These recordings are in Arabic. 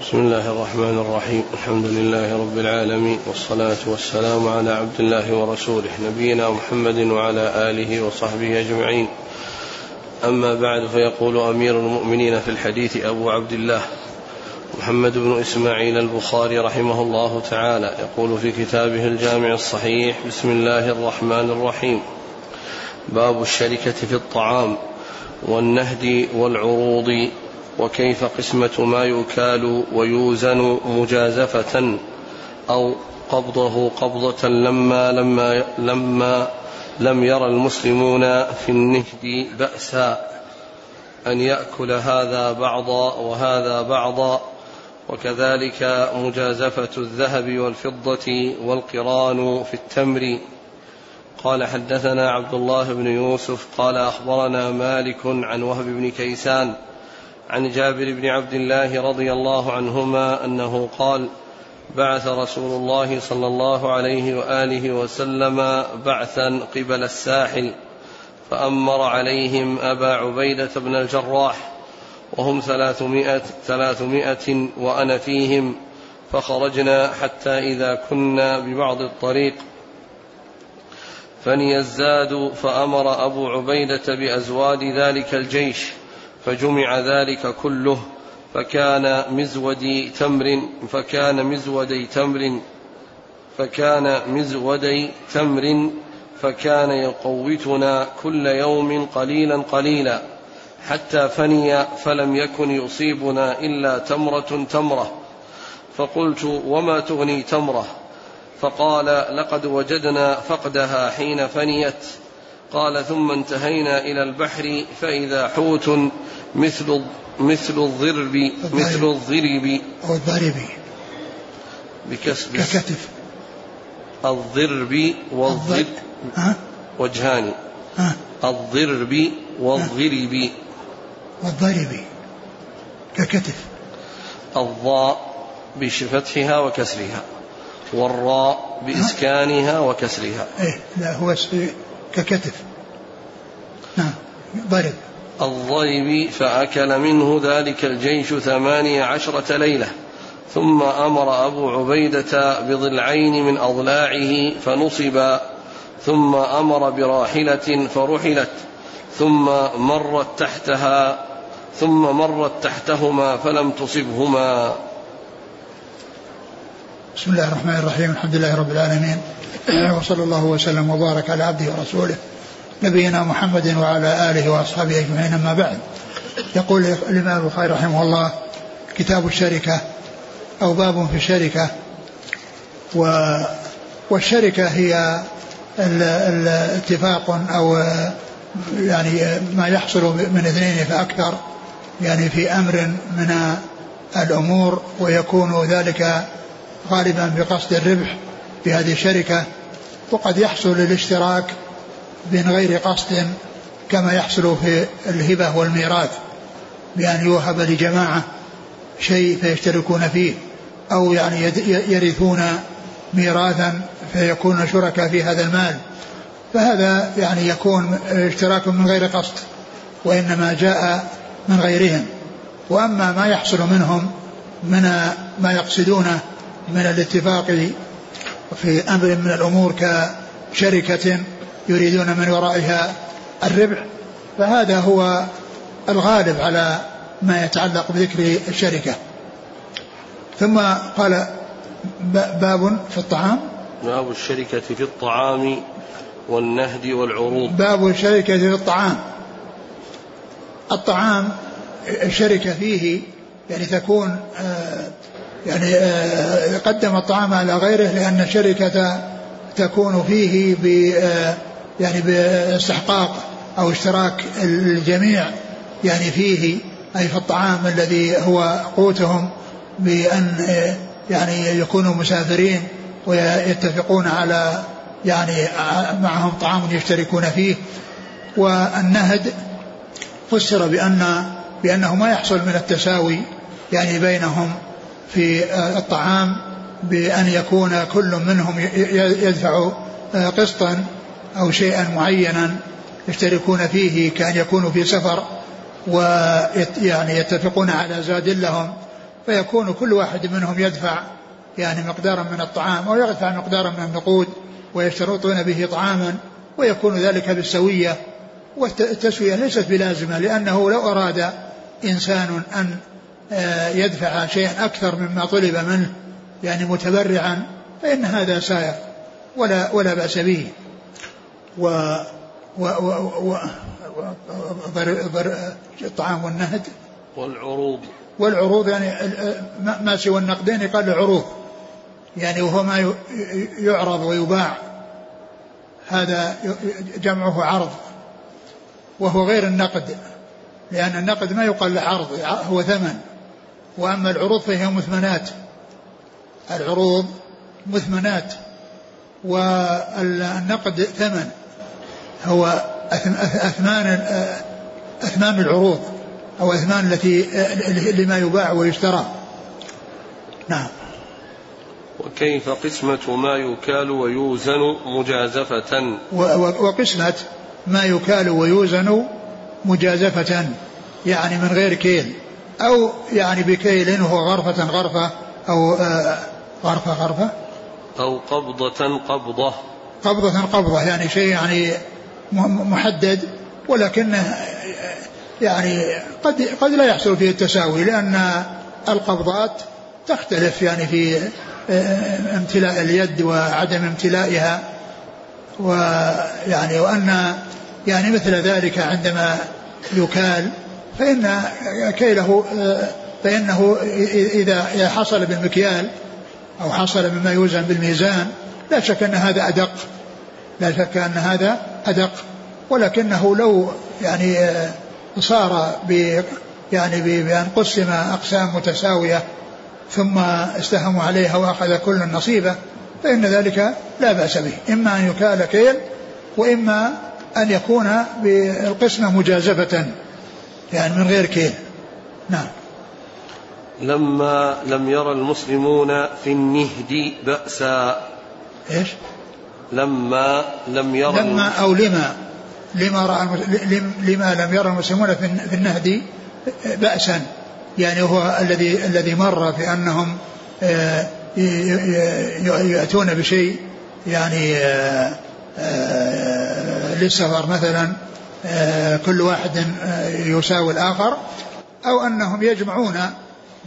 بسم الله الرحمن الرحيم. الحمد لله رب العالمين والصلاة والسلام على عبد الله ورسوله نبينا محمد وعلى آله وصحبه أجمعين. أما بعد فيقول أمير المؤمنين في الحديث أبو عبد الله محمد بن إسماعيل البخاري رحمه الله تعالى يقول في كتابه الجامع الصحيح بسم الله الرحمن الرحيم. باب الشركة في الطعام والنهد والعروض وكيف قسمة ما يكال ويوزن مجازفة أو قبضه قبضة لما لما لما لم يرى المسلمون في النهد بأسا أن يأكل هذا بعضا وهذا بعضا وكذلك مجازفة الذهب والفضة والقران في التمر. قال حدثنا عبد الله بن يوسف قال أخبرنا مالك عن وهب بن كيسان عن جابر بن عبد الله رضي الله عنهما أنه قال بعث رسول الله صلى الله عليه وآله وسلم بعثا قبل الساحل فأمر عليهم أبا عبيدة بن الجراح وهم ثلاثمائة, ثلاثمائة وأنا فيهم فخرجنا حتى إذا كنا ببعض الطريق. فني الزاد فأمر أبو عبيدة بأزواد ذلك الجيش. فجمع ذلك كله فكان مزودي تمر فكان مزودي تمر فكان مزودي تمر فكان يقوتنا كل يوم قليلا قليلا. حتى فني فلم يكن يصيبنا إلا تمرة تمرة. فقلت وما تغني تمرة؟ فقال لقد وجدنا فقدها حين فنيت. قال ثم انتهينا إلى البحر فإذا حوت مثل مثل الضرب مثل الضرب. أو الضرب. بكسب. ككتف الضرب والضرب. وجهان. الضرب والضرب. والضرب. ككتف. الضاء بفتحها وكسرها. والراء بإسكانها وكسرها. إيه لا هو ككتف. نعم ضرب. الضيب فأكل منه ذلك الجيش ثمانية عشرة ليلة ثم أمر أبو عبيدة بضلعين من أضلاعه فنصبا ثم أمر براحلة فرحلت ثم مرت تحتها ثم مرت تحتهما فلم تصبهما. بسم الله الرحمن الرحيم الحمد لله رب العالمين وصلى الله وسلم وبارك على عبده ورسوله نبينا محمد وعلى آله وأصحابه أجمعين أما بعد. يقول الإمام البخاري رحمه الله كتاب الشركة أو باب في الشركة و والشركة هي الاتفاق أو يعني ما يحصل من اثنين فأكثر يعني في أمر من الأمور ويكون ذلك غالبا بقصد الربح في هذه الشركة وقد يحصل الاشتراك من غير قصد كما يحصل في الهبة والميراث بأن يوهب لجماعة شيء فيشتركون فيه أو يعني يرثون ميراثا فيكون شركاء في هذا المال. فهذا يعني يكون اشتراك من غير قصد وإنما جاء من غيرهم. وأما ما يحصل منهم من ما يقصدونه من الاتفاق في أمر من الأمور كشركة يريدون من ورائها الربح فهذا هو الغالب على ما يتعلق بذكر الشركة. ثم قال باب في الطعام. باب الشركة في الطعام والنهد والعروض. باب الشركة في الطعام. الطعام الشركة فيه يعني تكون آه، يعني آه، قدم الطعام على غيره لأن الشركة تكون فيه ب آه، يعني باستحقاق أو اشتراك الجميع. يعني فيه أي في الطعام الذي هو قوتهم بأن يعني يكونوا مسافرين ويتفقون على يعني معهم طعام يشتركون فيه. والنهد فسر بأن بأنه ما يحصل من التساوي يعني بينهم في الطعام بأن يكون كل منهم يدفع قسطا أو شيئا معينا يشتركون فيه كأن يكونوا في سفر ويعني يتفقون على زاد لهم فيكون كل واحد منهم يدفع يعني مقدارا من الطعام أو يدفع مقدارا من النقود ويشترطون به طعاما ويكون ذلك بالسوية والتسوية ليست بلازمة لأنه لو أراد إنسان أن آه، يدفع شيئا أكثر مما طلب منه يعني متبرعا فإن هذا سائر ولا ولا بأس به. و و و و الطعام والنهد. والعروض. والعروض يعني ما سوى النقدين يقال عروض. يعني وهو ما يعرض ويباع. هذا جمعه عرض وهو غير النقد لأن النقد ما يقال له عرض هو ثمن. وأما العروض فهي مثمنات. العروض مثمنات. والنقد ثمن. هو أثمان أثمان العروض أو أثمان التي لما يباع ويشترى. نعم. وكيف قسمة ما يكال ويوزن مجازفة؟ وقسمة ما يكال ويوزن مجازفة. يعني من غير كيل. أو يعني بكيل وهو غرفة غرفة أو آه، غرفة غرفة؟ أو قبضة قبضة. قبضة قبضة يعني شيء يعني محدد ولكنه يعني قد قد لا يحصل فيه التساوي لأن القبضات تختلف يعني في آه، امتلاء اليد وعدم امتلائها ويعني وأن يعني مثل ذلك عندما يكال فإن كيله فإنه إذا حصل بالمكيال أو حصل مما يوزن بالميزان لا شك أن هذا أدق. لا شك أن هذا أدق. ولكنه لو يعني صار ب يعني بأن قسم أقسام متساوية ثم استهموا عليها وأخذ كل نصيبه فإن ذلك لا بأس به. إما أن يكال كيل وإما أن يكون بالقسمة مجازفة. يعني من غير كيل. نعم. لما لم يرى المسلمون في النهد بأسا. إيش؟ لما لم يرى لما أو لما؟ لما رأى لما لم يرى المسلمون في النهد بأسا. يعني هو الذي الذي مر في أنهم آه، يأتون بشيء يعني آه، آه، للسفر مثلا. كل واحد يساوي الآخر أو أنهم يجمعون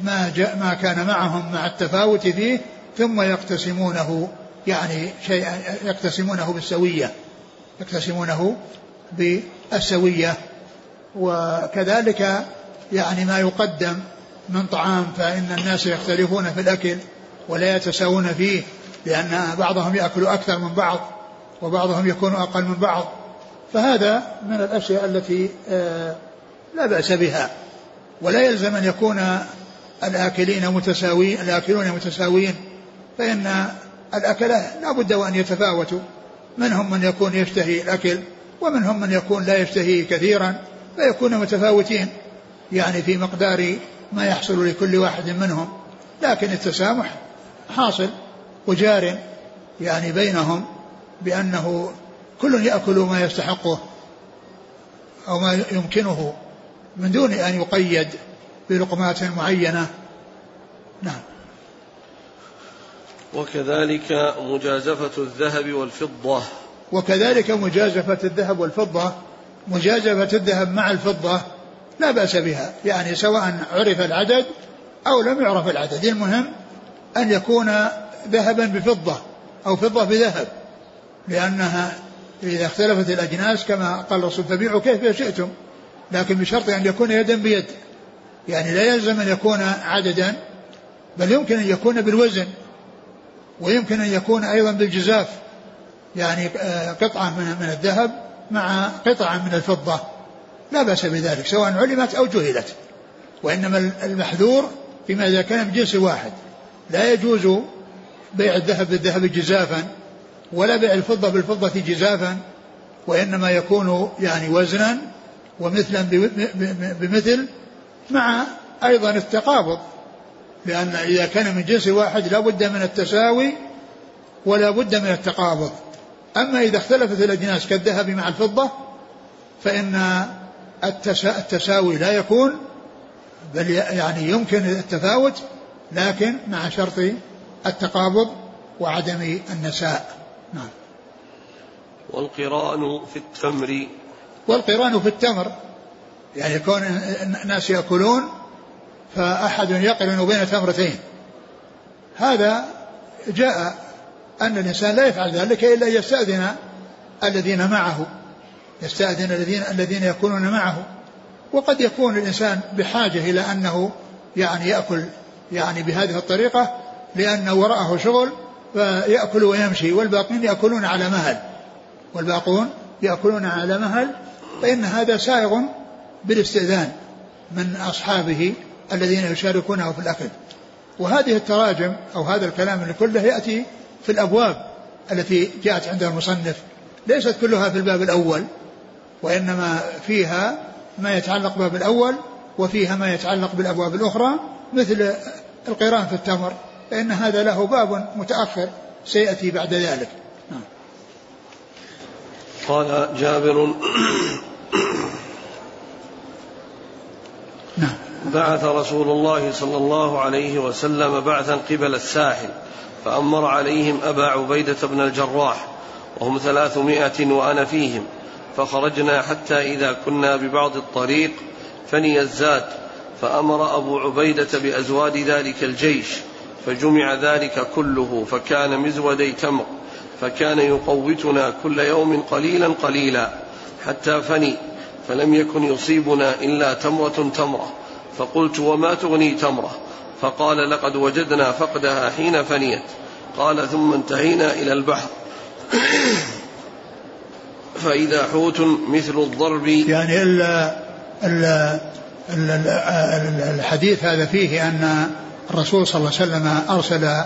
ما جاء ما كان معهم مع التفاوت فيه ثم يقتسمونه يعني شيئا يقتسمونه بالسوية يقتسمونه بالسوية. وكذلك يعني ما يقدم من طعام فإن الناس يختلفون في الأكل ولا يتساوون فيه لأن بعضهم يأكل أكثر من بعض وبعضهم يكون أقل من بعض. فهذا من الأشياء التي آه، لا بأس بها. ولا يلزم أن يكون الآكلين متساوين الآكلون متساويين فإن الأكلة لا بد وأن يتفاوتوا. منهم من يكون يشتهي الأكل ومنهم من يكون لا يشتهي كثيرا فيكون متفاوتين. يعني في مقدار ما يحصل لكل واحد منهم. لكن التسامح حاصل وجار يعني بينهم بأنه كل يأكل ما يستحقه أو ما يمكنه من دون أن يقيد بلقمات معينة. نعم. وكذلك مجازفة الذهب والفضة. وكذلك مجازفة الذهب والفضة مجازفة الذهب مع الفضة لا بأس بها يعني سواء عرف العدد أو لم يعرف العدد. المهم أن يكون ذهبا بفضة أو فضة بذهب لأنها إذا اختلفت الأجناس كما قال الرسول فبيعوا كيف شئتم. لكن بشرط أن يكون يدا بيد. يعني لا يلزم أن يكون عددا بل يمكن أن يكون بالوزن ويمكن أن يكون أيضا بالجزاف. يعني آه، قطعة من الذهب مع قطعة من الفضة. لا بأس بذلك سواء علمت أو جهلت. وإنما المحذور فيما إذا كان من جنس واحد. لا يجوز بيع الذهب بالذهب جزافا. ولا بيع الفضة بالفضة جزافا وإنما يكون يعني وزنا ومثلا بمثل مع أيضا التقابض. لأن إذا كان من جنس واحد لا بد من التساوي ولا بد من التقابض. أما إذا اختلفت الأجناس كالذهب مع الفضة فإن التساوي لا يكون بل يعني يمكن التفاوت لكن مع شرط التقابض وعدم النساء. نعم. والقران في التمر. والقران في التمر. يعني كون الناس يأكلون فأحد يقرن بين تمرتين. هذا جاء أن الإنسان لا يفعل ذلك إلا يستأذن الذين معه. يستأذن الذين الذين يكونون معه. وقد يكون الإنسان بحاجة إلى أنه يعني يأكل يعني بهذه الطريقة لأن وراءه شغل فيأكل ويمشي والباقين يأكلون على مهل. والباقون يأكلون على مهل فإن هذا سائغ بالاستئذان من أصحابه الذين يشاركونه في الأكل. وهذه التراجم أو هذا الكلام كله يأتي في الأبواب التي جاءت عند المصنف. ليست كلها في الباب الأول وإنما فيها ما يتعلق بالباب الأول وفيها ما يتعلق بالأبواب الأخرى مثل القران في التمر. فإن هذا له باب متأخر سيأتي بعد ذلك نعم. قال جابر نعم بعث رسول الله صلى الله عليه وسلم بعثا قبل الساحل فأمر عليهم أبا عبيدة بن الجراح وهم ثلاثمائة وأنا فيهم فخرجنا حتى إذا كنا ببعض الطريق فني الزاد فأمر أبو عبيدة بأزواد ذلك الجيش فجمع ذلك كله فكان مزودي تمر فكان يقوتنا كل يوم قليلا قليلا حتى فني فلم يكن يصيبنا إلا تمرة تمرة. فقلت وما تغني تمرة؟ فقال لقد وجدنا فقدها حين فنيت. قال ثم انتهينا إلى البحر. فإذا حوت مثل الضرب. يعني ال الحديث هذا فيه أن الرسول صلى الله عليه وسلم أرسل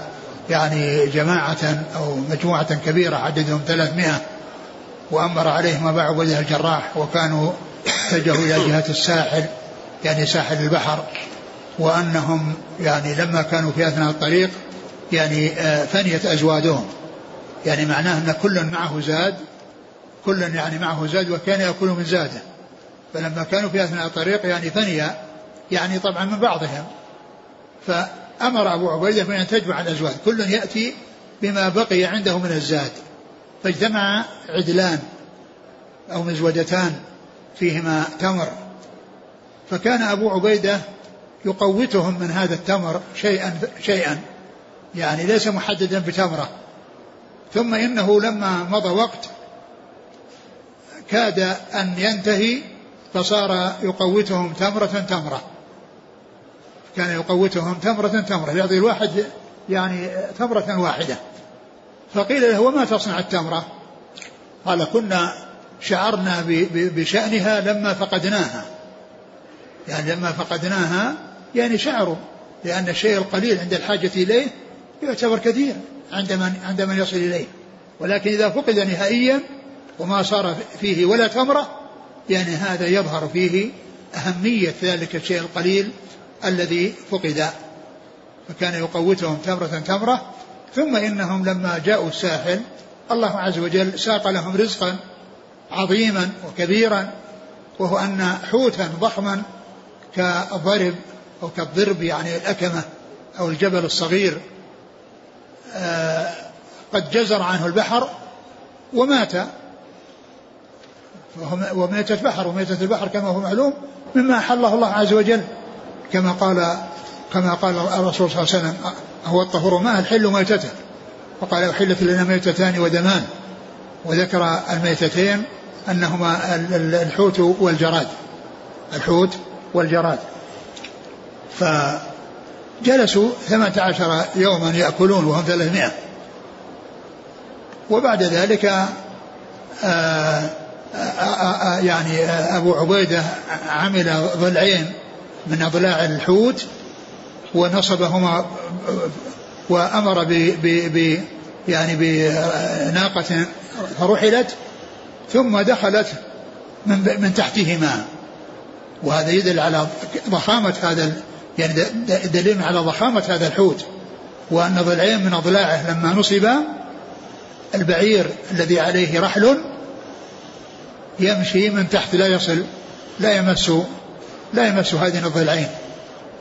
يعني جماعة أو مجموعة كبيرة عددهم 300 وأمر عليهم أبا عبيدة الجراح وكانوا اتجهوا إلى جهة الساحل يعني ساحل البحر وأنهم يعني لما كانوا في أثناء الطريق يعني آه، فنيت أزوادهم. يعني معناه أن كل معه زاد كل يعني معه زاد وكان يأكل من زاده. فلما كانوا في أثناء الطريق يعني فني يعني طبعا من بعضهم. فأمر أبو عبيدة بأن تجمع الأزواج. كل يأتي بما بقي عنده من الزاد. فاجتمع عدلان أو مزودتان فيهما تمر. فكان أبو عبيدة يقوتهم من هذا التمر شيئا شيئا. يعني ليس محددا بتمرة. ثم إنه لما مضى وقت كاد أن ينتهي فصار يقوتهم تمرة تمرة. كان يقوتهم تمرة تمرة يعطي الواحد يعني تمرة واحدة. فقيل له وما تصنع التمرة؟ قال كنا شعرنا بشأنها لما فقدناها. يعني لما فقدناها يعني شعروا لأن الشيء القليل عند الحاجة إليه يعتبر كثير عند من عند من يصل إليه. ولكن إذا فقد نهائيا وما صار فيه ولا تمرة يعني هذا يظهر فيه أهمية ذلك الشيء القليل الذي فقد. فكان يقوتهم تمرة تمرة ثم إنهم لما جاءوا الساحل الله عز وجل ساق لهم رزقا عظيما وكبيرا وهو أن حوتا ضخما كالضرب أو كالضرب يعني الأكمة أو الجبل الصغير. آه، قد جزر عنه البحر ومات. وميتة بحر وميتة البحر كما هو معلوم مما أحله الله عز وجل. كما قال كما قال الرسول صلى الله عليه وسلم هو الطهور ماء الحل ميتته؟ وقال أحلت لنا ميتتان ودمان. وذكر الميتتين أنهما الحوت والجراد. الحوت والجراد. فجلسوا ثمانية عشر يوما يأكلون وهم ثلاثمائة. وبعد ذلك آآ آآ يعني أبو عبيدة عمل ضلعين من أضلاع الحوت ونصبهما وأمر ب يعني بناقة فرحلت ثم دخلت من من تحتهما. وهذا يدل على ضخامة هذا يعني دليل على ضخامة هذا الحوت وأن ضلعين من أضلاعه لما نصب البعير الذي عليه رحل يمشي من تحت لا يصل لا يمس لا يمس هذين الضلعين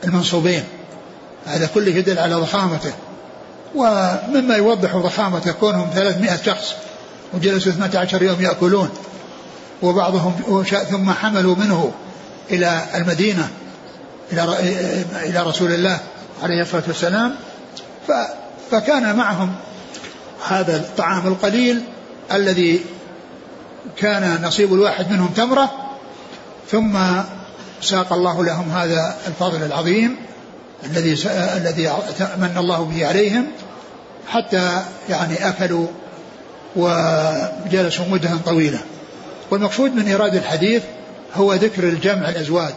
المنصوبين. هذا كله يدل على ضخامته. ومما يوضح ضخامته كونهم 300 شخص وجلسوا 12 يوم يأكلون. وبعضهم ثم حملوا منه إلى المدينة إلى إلى رسول الله عليه الصلاة والسلام. فكان معهم هذا الطعام القليل الذي كان نصيب الواحد منهم تمرة ثم ساق الله لهم هذا الفضل العظيم الذي الذي من الله به عليهم حتى يعني أكلوا وجلسوا مدة طويلة. والمقصود من إيراد الحديث هو ذكر الجمع الأزواج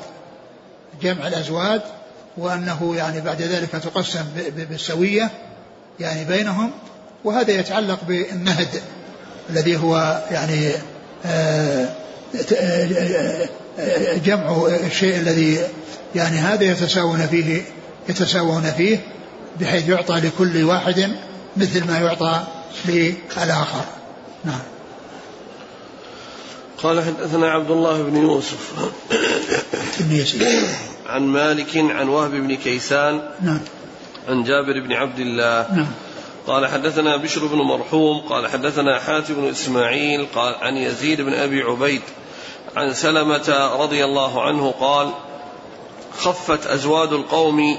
جمع الأزواج وأنه يعني بعد ذلك تقسم بالسوية يعني بينهم وهذا يتعلق بالنهد الذي هو يعني آه، آه، جمع الشيء الذي يعني هذا يتساوون فيه يتساوون فيه بحيث يعطى لكل واحد مثل ما يعطى للآخر. نعم. قال حدثنا عبد الله بن يوسف. بن عن مالك عن وهب بن كيسان. نعم. عن جابر بن عبد الله. نعم. قال حدثنا بشر بن مرحوم قال حدثنا حاتم بن إسماعيل قال عن يزيد بن أبي عبيد. عن سلمة رضي الله عنه قال خفت أزواد القوم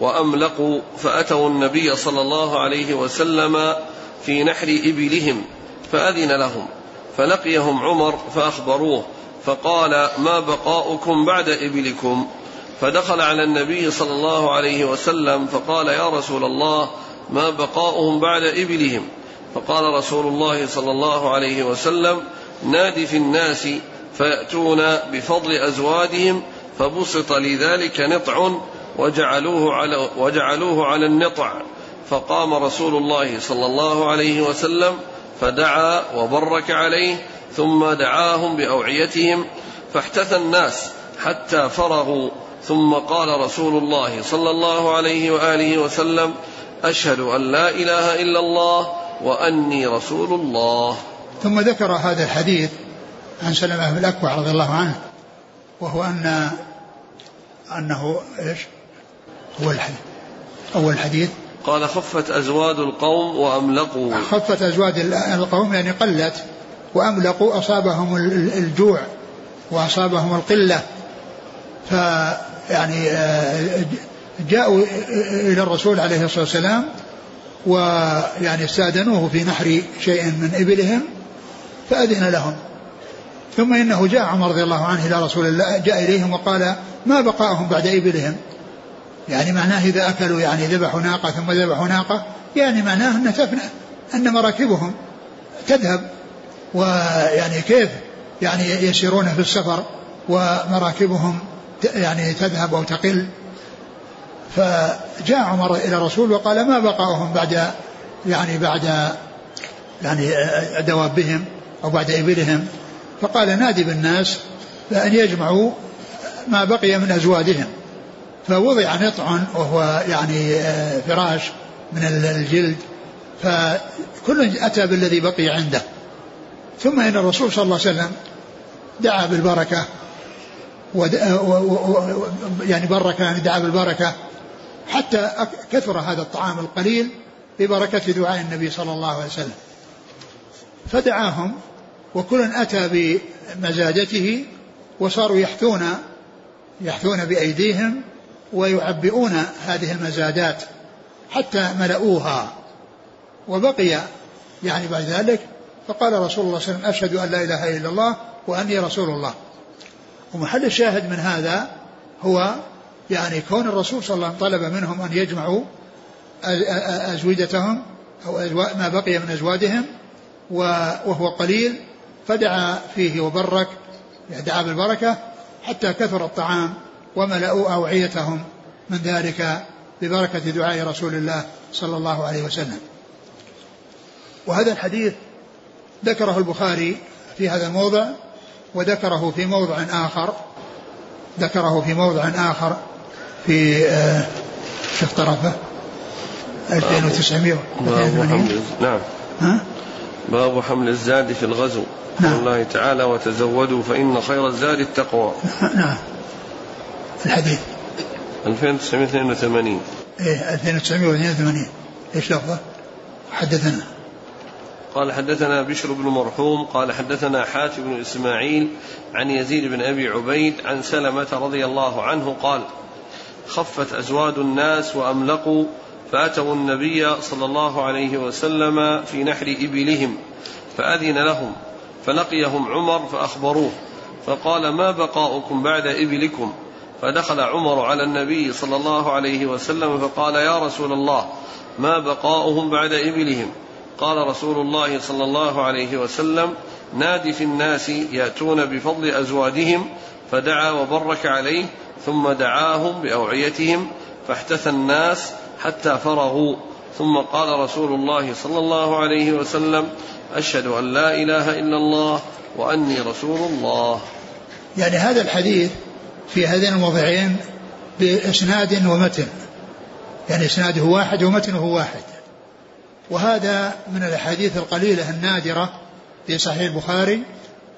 وأملقوا فأتوا النبي صلى الله عليه وسلم في نحر إبلهم فأذن لهم فلقيهم عمر فأخبروه فقال ما بقاؤكم بعد إبلكم؟ فدخل على النبي صلى الله عليه وسلم فقال يا رسول الله ما بقاؤهم بعد إبلهم؟ فقال رسول الله صلى الله عليه وسلم نادي في الناس فيأتون بفضل أزواجهم فبسط لذلك نطع وجعلوه على وجعلوه على النطع. فقام رسول الله صلى الله عليه وسلم فدعا وبرك عليه ثم دعاهم بأوعيتهم فاحتثى الناس حتى فرغوا. ثم قال رسول الله صلى الله عليه وآله وسلم أشهد أن لا إله إلا الله وأني رسول الله. ثم ذكر هذا الحديث عن سلمة بن الأكوع رضي الله عنه وهو أن أنه إيش؟ هو الحديث اول حديث قال خفت أزواد القوم وأملقوا. خفت أزواد القوم يعني قلت وأملقوا أصابهم الجوع وأصابهم القلة. فيعني آه، جاءوا إلى الرسول عليه الصلاة والسلام ويعني استأذنوه في نحر شيء من إبلهم فأذن لهم. ثم إنه جاء عمر رضي الله عنه إلى رسول الله جاء إليهم وقال ما بقاؤهم بعد إبلهم؟ يعني معناه إذا أكلوا يعني ذبحوا ناقة ثم ذبحوا ناقة يعني معناه أن تفنى أن مراكبهم تذهب ويعني كيف يعني يسيرون في السفر ومراكبهم يعني تذهب أو تقل. فجاء عمر إلى الرسول وقال ما بقاؤهم بعد يعني بعد يعني دوابهم أو بعد إبلهم؟ فقال نادي بالناس بان يجمعوا ما بقي من أزواجهم. فوضع نطع وهو يعني فراش من الجلد. فكل أتى بالذي بقي عنده. ثم إن الرسول صلى الله عليه وسلم دعا بالبركة ود... يعني برك يعني دعا بالبركة حتى كثر هذا الطعام القليل ببركة دعاء النبي صلى الله عليه وسلم. فدعاهم وكل أتى بمزاجته وصاروا يحثون يحثون بأيديهم ويعبئون هذه المزادات حتى ملؤوها. وبقي يعني بعد ذلك فقال رسول الله صلى الله عليه وسلم أشهد أن لا إله إلا الله وأني رسول الله. ومحل الشاهد من هذا هو يعني كون الرسول صلى الله عليه وسلم طلب منهم أن يجمعوا أزوجتهم أو ما بقي من أزواجهم وهو قليل فدعا فيه وبرك دعا بالبركة حتى كثر الطعام وملأوا أوعيتهم من ذلك ببركة دعاء رسول الله صلى الله عليه وسلم. وهذا الحديث ذكره البخاري في هذا الموضع وذكره في موضع آخر ذكره في موضع آخر في آه طرفه 2980 نعم. ها؟ باب حمل الزاد في الغزو. نعم. الله تعالى وتزودوا فإن خير الزاد التقوى. نعم. الحديث. 2982 إيه 2982 إيش لفظه؟ حدثنا. قال حدثنا بشر بن مرحوم قال حدثنا حاتم بن إسماعيل عن يزيد بن أبي عبيد عن سلمة رضي الله عنه قال خفت أزواد الناس وأملقوا فاتوا النبي صلى الله عليه وسلم في نحر إبلهم فأذن لهم فلقيهم عمر فأخبروه فقال ما بقاؤكم بعد إبلكم؟ فدخل عمر على النبي صلى الله عليه وسلم فقال يا رسول الله ما بقاؤهم بعد إبلهم؟ قال رسول الله صلى الله عليه وسلم نادي في الناس يأتون بفضل أزواجهم فدعا وبرك عليه ثم دعاهم بأوعيتهم فاحتثى الناس حتى فرغوا. ثم قال رسول الله صلى الله عليه وسلم أشهد أن لا إله إلا الله وأني رسول الله. يعني هذا الحديث في هذين الموضعين بإسناد ومتن. يعني إسناده واحد ومتنه واحد. وهذا من الأحاديث القليلة النادرة في صحيح البخاري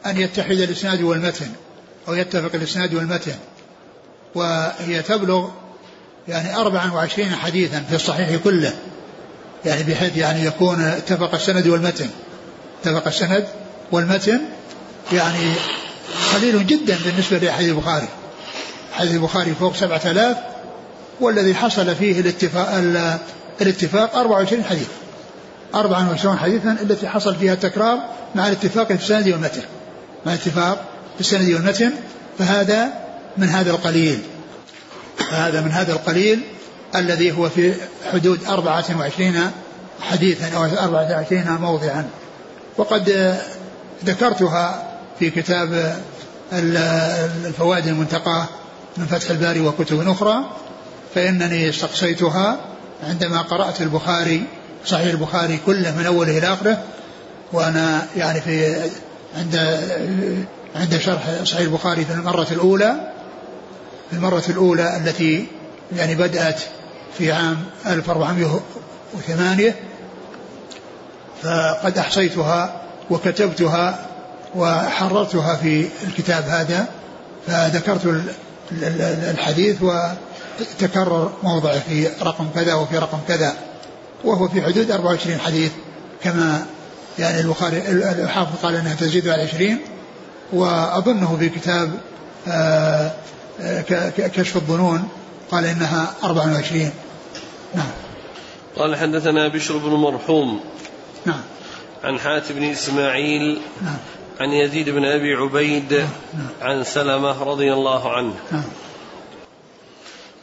أن يتحد الإسناد والمتن أو يتفق الإسناد والمتن. وهي تبلغ يعني 24 حديثا في الصحيح كله. يعني بحيث يعني يكون اتفق السند والمتن. اتفق السند والمتن يعني قليل جدا بالنسبة لأحاديث البخاري. حديث البخاري فوق سبعة آلاف والذي حصل فيه الاتفاق الاتفاق 24 حديث 24 حديثا التي حصل فيها التكرار مع الاتفاق في السند والمتن. مع الاتفاق في السند والمتن فهذا من هذا القليل. هذا من هذا القليل الذي هو في حدود 24 حديثا أو 24 موضعا. وقد ذكرتها في كتاب الفوائد المنتقاة من فتح الباري وكتب أخرى فإنني استقصيتها عندما قرأت البخاري صحيح البخاري كله من أوله إلى آخره وأنا يعني في عند عند شرح صحيح البخاري في المرة الأولى المرة الأولى التي يعني بدأت في عام 1408 فقد أحصيتها وكتبتها وحررتها في الكتاب هذا فذكرت الحديث وتكرر موضعه في رقم كذا وفي رقم كذا وهو في حدود 24 حديث كما يعني البخاري الحافظ قال إنها تزيد على 20 وأظنه في كتاب آه، كشف الظنون. قال إنها 24 نعم. قال حدثنا بشر بن مرحوم. نعم. عن حاتم بن إسماعيل. نعم. عن يزيد بن أبي عبيد. نعم. عن سلمة رضي الله عنه. نعم.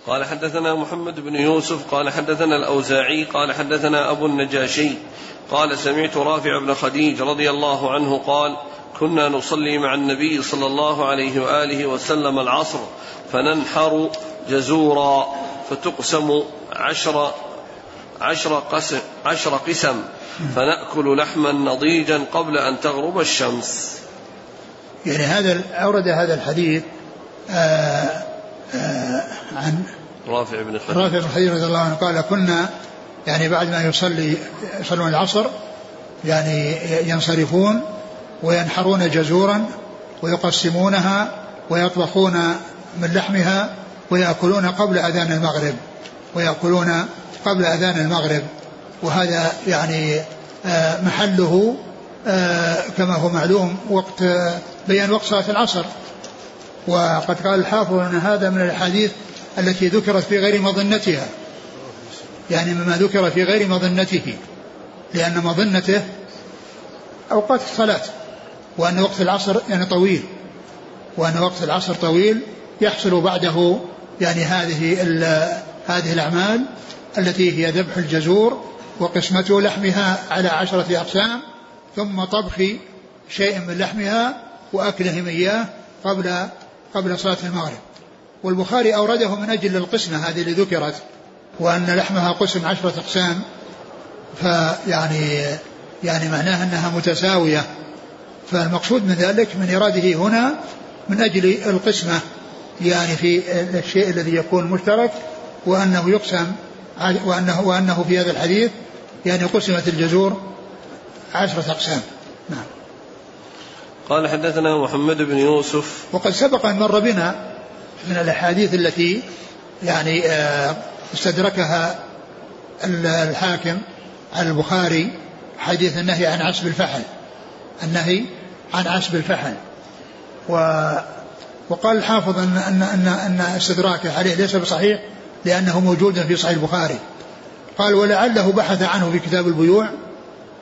قال حدثنا محمد بن يوسف. قال حدثنا الأوزاعي. قال حدثنا أبو النجاشي. قال سمعت رافع بن خديج رضي الله عنه قال كنا نصلي مع النبي صلى الله عليه وآله وسلم العصر فننحر جزورا فتقسم عشر عشر قسم, عشر قسم فنأكل لحما نضيجا قبل أن تغرب الشمس. يعني هذا أورد هذا الحديث آآ آآ عن رافع بن خديج رافع بن خديج رضي الله عنه قال كنا يعني بعد ما يصلي يصلون العصر يعني ينصرفون وينحرون جزورا ويقسمونها ويطبخون من لحمها ويأكلون قبل أذان المغرب ويأكلون قبل أذان المغرب. وهذا يعني آه، محله آه، كما هو معلوم وقت بيان وقت صلاة العصر. وقد قال الحافظ أن هذا من الأحاديث التي ذكرت في غير مظنتها. يعني مما ذكر في غير مظنته لأن مظنته أوقات الصلاة. وأن وقت العصر يعني طويل. وأن وقت العصر طويل يحصل بعده يعني هذه هذه الأعمال التي هي ذبح الجزور وقسمة لحمها على عشرة أقسام ثم طبخ شيء من لحمها وأكلهم إياه قبل قبل صلاة المغرب. والبخاري أورده من أجل القسمة هذه اللي ذكرت وأن لحمها قسم عشرة أقسام فيعني يعني معناها أنها متساوية. فالمقصود من ذلك من إراده هنا من أجل القسمة يعني في الشيء الذي يكون مشترك وأنه يقسم وأنه, وأنه في هذا الحديث يعني قسمت الجزور عشرة أقسام. نعم. قال حدثنا محمد بن يوسف. وقد سبق أن مر بنا من الأحاديث التي يعني آه، استدركها الحاكم على البخاري حديث النهي عن عسب الفحل. النهي عن عسب الفحل و وقال الحافظ ان ان ان, أن استدراكه عليه ليس بصحيح لأنه موجود في صحيح البخاري. قال ولعله بحث عنه في كتاب البيوع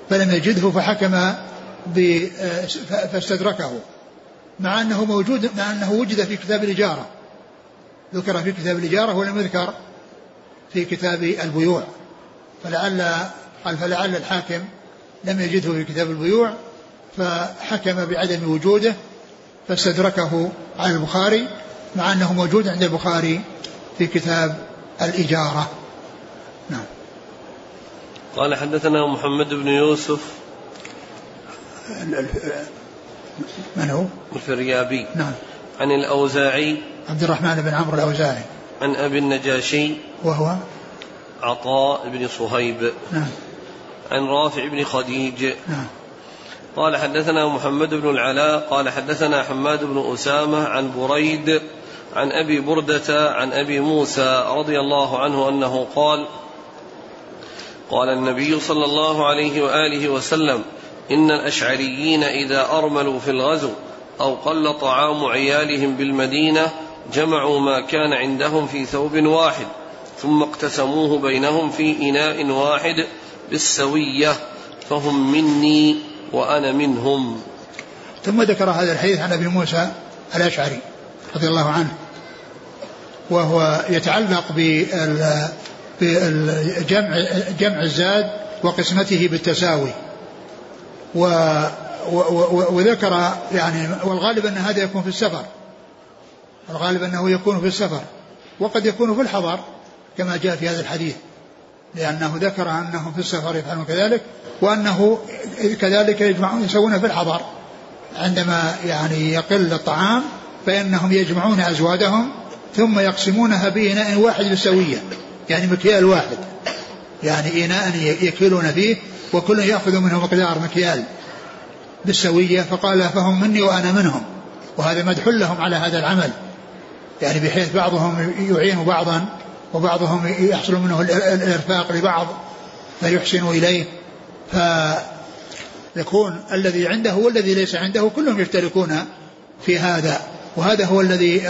فلم يجده فحكم فاستدركه. مع أنه موجود مع أنه وجد في كتاب الإجارة. ذكر في كتاب الإجارة ولم يذكر في كتاب البيوع. فلعل قال فلعل الحاكم لم يجده في كتاب البيوع فحكم بعدم وجوده فاستدركه على البخاري مع أنه موجود عند البخاري في كتاب الإجارة. نعم. قال حدثنا محمد بن يوسف. من هو؟ الفريابي. نعم. عن الأوزاعي. عبد الرحمن بن عمرو الأوزاعي. عن أبي النجاشي. وهو؟ عطاء بن صهيب. نعم. عن رافع بن خديج. نعم. قال حدثنا محمد بن العلاء قال حدثنا حماد بن أسامة عن بريد عن أبي بردة عن أبي موسى رضي الله عنه أنه قال قال النبي صلى الله عليه وآله وسلم إن الأشعريين إذا أرملوا في الغزو أو قل طعام عيالهم بالمدينة جمعوا ما كان عندهم في ثوب واحد ثم اقتسموه بينهم في إناء واحد بالسوية فهم مني وأنا منهم. ثم ذكر هذا الحديث عن أبي موسى الأشعري رضي الله عنه وهو يتعلق بجمع جمع الزاد وقسمته بالتساوي. و وذكر يعني والغالب أن هذا يكون في السفر. الغالب أنه يكون في السفر. وقد يكون في الحضر كما جاء في هذا الحديث. لأنه ذكر أنهم في السفر يفعلون كذلك وأنه كذلك يجمعون يسوون في الحضر. عندما يعني يقل الطعام فإنهم يجمعون أزوادهم ثم يقسمونها بإناء واحد بالسوية يعني مكيال واحد. يعني إناء يكيلون فيه وكل يأخذ منه مقدار مكيال بالسوية فقال فهم مني وأنا منهم. وهذا مدح لهم على هذا العمل. يعني بحيث بعضهم يعين بعضا. وبعضهم يحصل منه الإرفاق لبعض فيحسن إليه. فيكون الذي عنده والذي ليس عنده كلهم يشتركون في هذا. وهذا هو الذي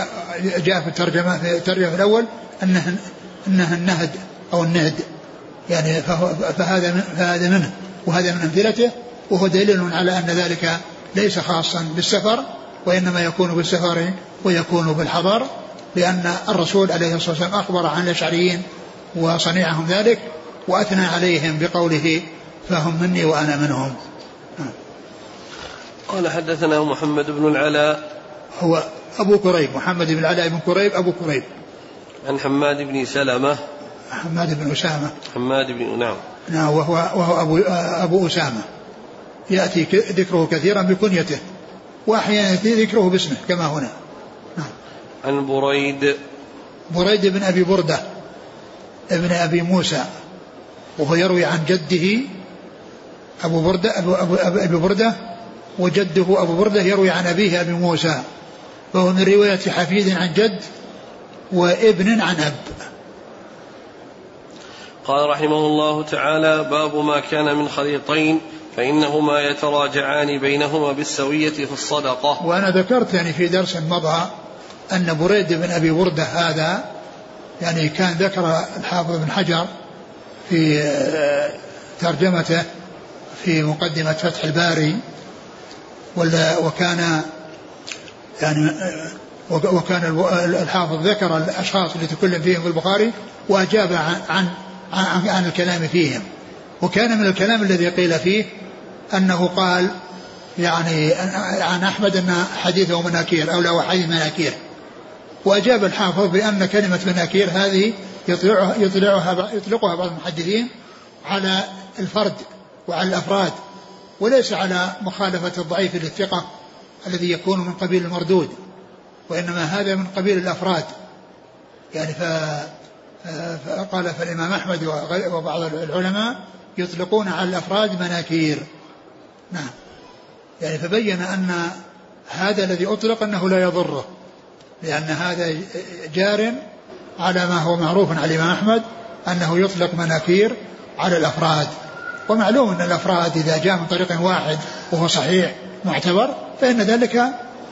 جاء في الترجمة في الترجمة الأول أنه أنه النهد أو النهد. يعني فهذا فهذا منه وهذا من أمثلته وهو دليل على أن ذلك ليس خاصا بالسفر وإنما يكون بالسفر ويكون بالحضر. لأن الرسول عليه الصلاة والسلام أخبر عن الأشعريين وصنيعهم ذلك وأثنى عليهم بقوله فهم مني وأنا منهم. قال حدثنا محمد بن العلاء. هو أبو كريب محمد بن العلاء بن كريب أبو كريب. عن حماد بن سلمة. حماد بن أسامة. حماد بن نعم. نعم وهو وهو أبو أبو أسامة. يأتي ذكره كثيرا بكنيته وأحيانا يأتي ذكره باسمه كما هنا. عن بريد. بريد بن أبي بردة ابن أبي موسى وهو يروي عن جده أبو بردة أبو, أبو, أبو بردة وجده أبو بردة يروي عن أبيه أبي موسى فهو من رواية حفيد عن جد وابن عن أب. قال رحمه الله تعالى باب ما كان من خليطين فإنهما يتراجعان بينهما بالسوية في الصدقة. وأنا ذكرت يعني في درس مضى أن بريد بن أبي بردة هذا يعني كان ذكر الحافظ بن حجر في آه، ترجمته في مقدمة فتح الباري وكان يعني آه، وكان الحافظ ذكر الأشخاص اللي تكلم فيهم في البخاري وأجاب عن عن عن, عن الكلام فيهم. وكان من الكلام الذي قيل فيه أنه قال يعني عن أحمد أن حديثه مناكير أو له حديث مناكير. وأجاب الحافظ بأن كلمة مناكير هذه يطلعها يطلعها يطلقها بعض المحدثين على الفرد وعلى الأفراد وليس على مخالفة الضعيف للثقة الذي يكون من قبيل المردود وإنما هذا من قبيل الأفراد. يعني فقال فالإمام أحمد وبعض العلماء يطلقون على الأفراد مناكير. نعم. يعني فبين أن هذا الذي أطلق أنه لا يضره. لأن هذا جار على ما هو معروف عن الإمام أحمد أنه يطلق مناكير على الأفراد. ومعلوم أن الأفراد إذا جاء من طريق واحد وهو صحيح معتبر فإن ذلك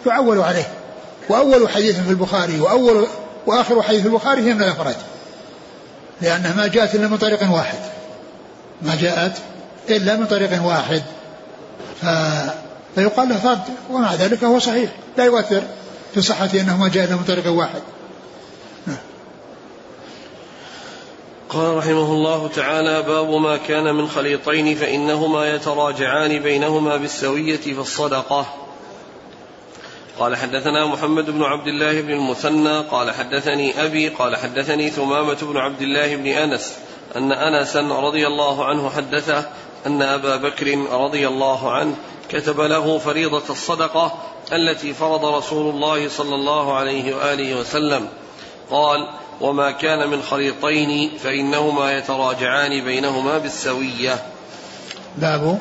يعول عليه. وأول حديث في البخاري وأول وآخر حديث في البخاري هي من الأفراد. لأنها ما جاءت إلا من طريق واحد. ما جاءت إلا من طريق واحد. ف... فيقال له فرد ومع ذلك هو صحيح. لا يؤثر. في صحة أنه ما جاء من طريق واحد. قال رحمه الله تعالى باب ما كان من خليطين فإنهما يتراجعان بينهما بالسوية فالصدقة قال حدثنا محمد بن عبد الله بن المثنى قال حدثني أبي قال حدثني ثمامة بن عبد الله بن أنس أن أنسا رضي الله عنه حدثه أن أبا بكر رضي الله عنه كتب له فريضة الصدقة التي فرض رسول الله صلى الله عليه وآله وسلم. قال وما كان من خليطين فإنهما يتراجعان بينهما بالسوية. باب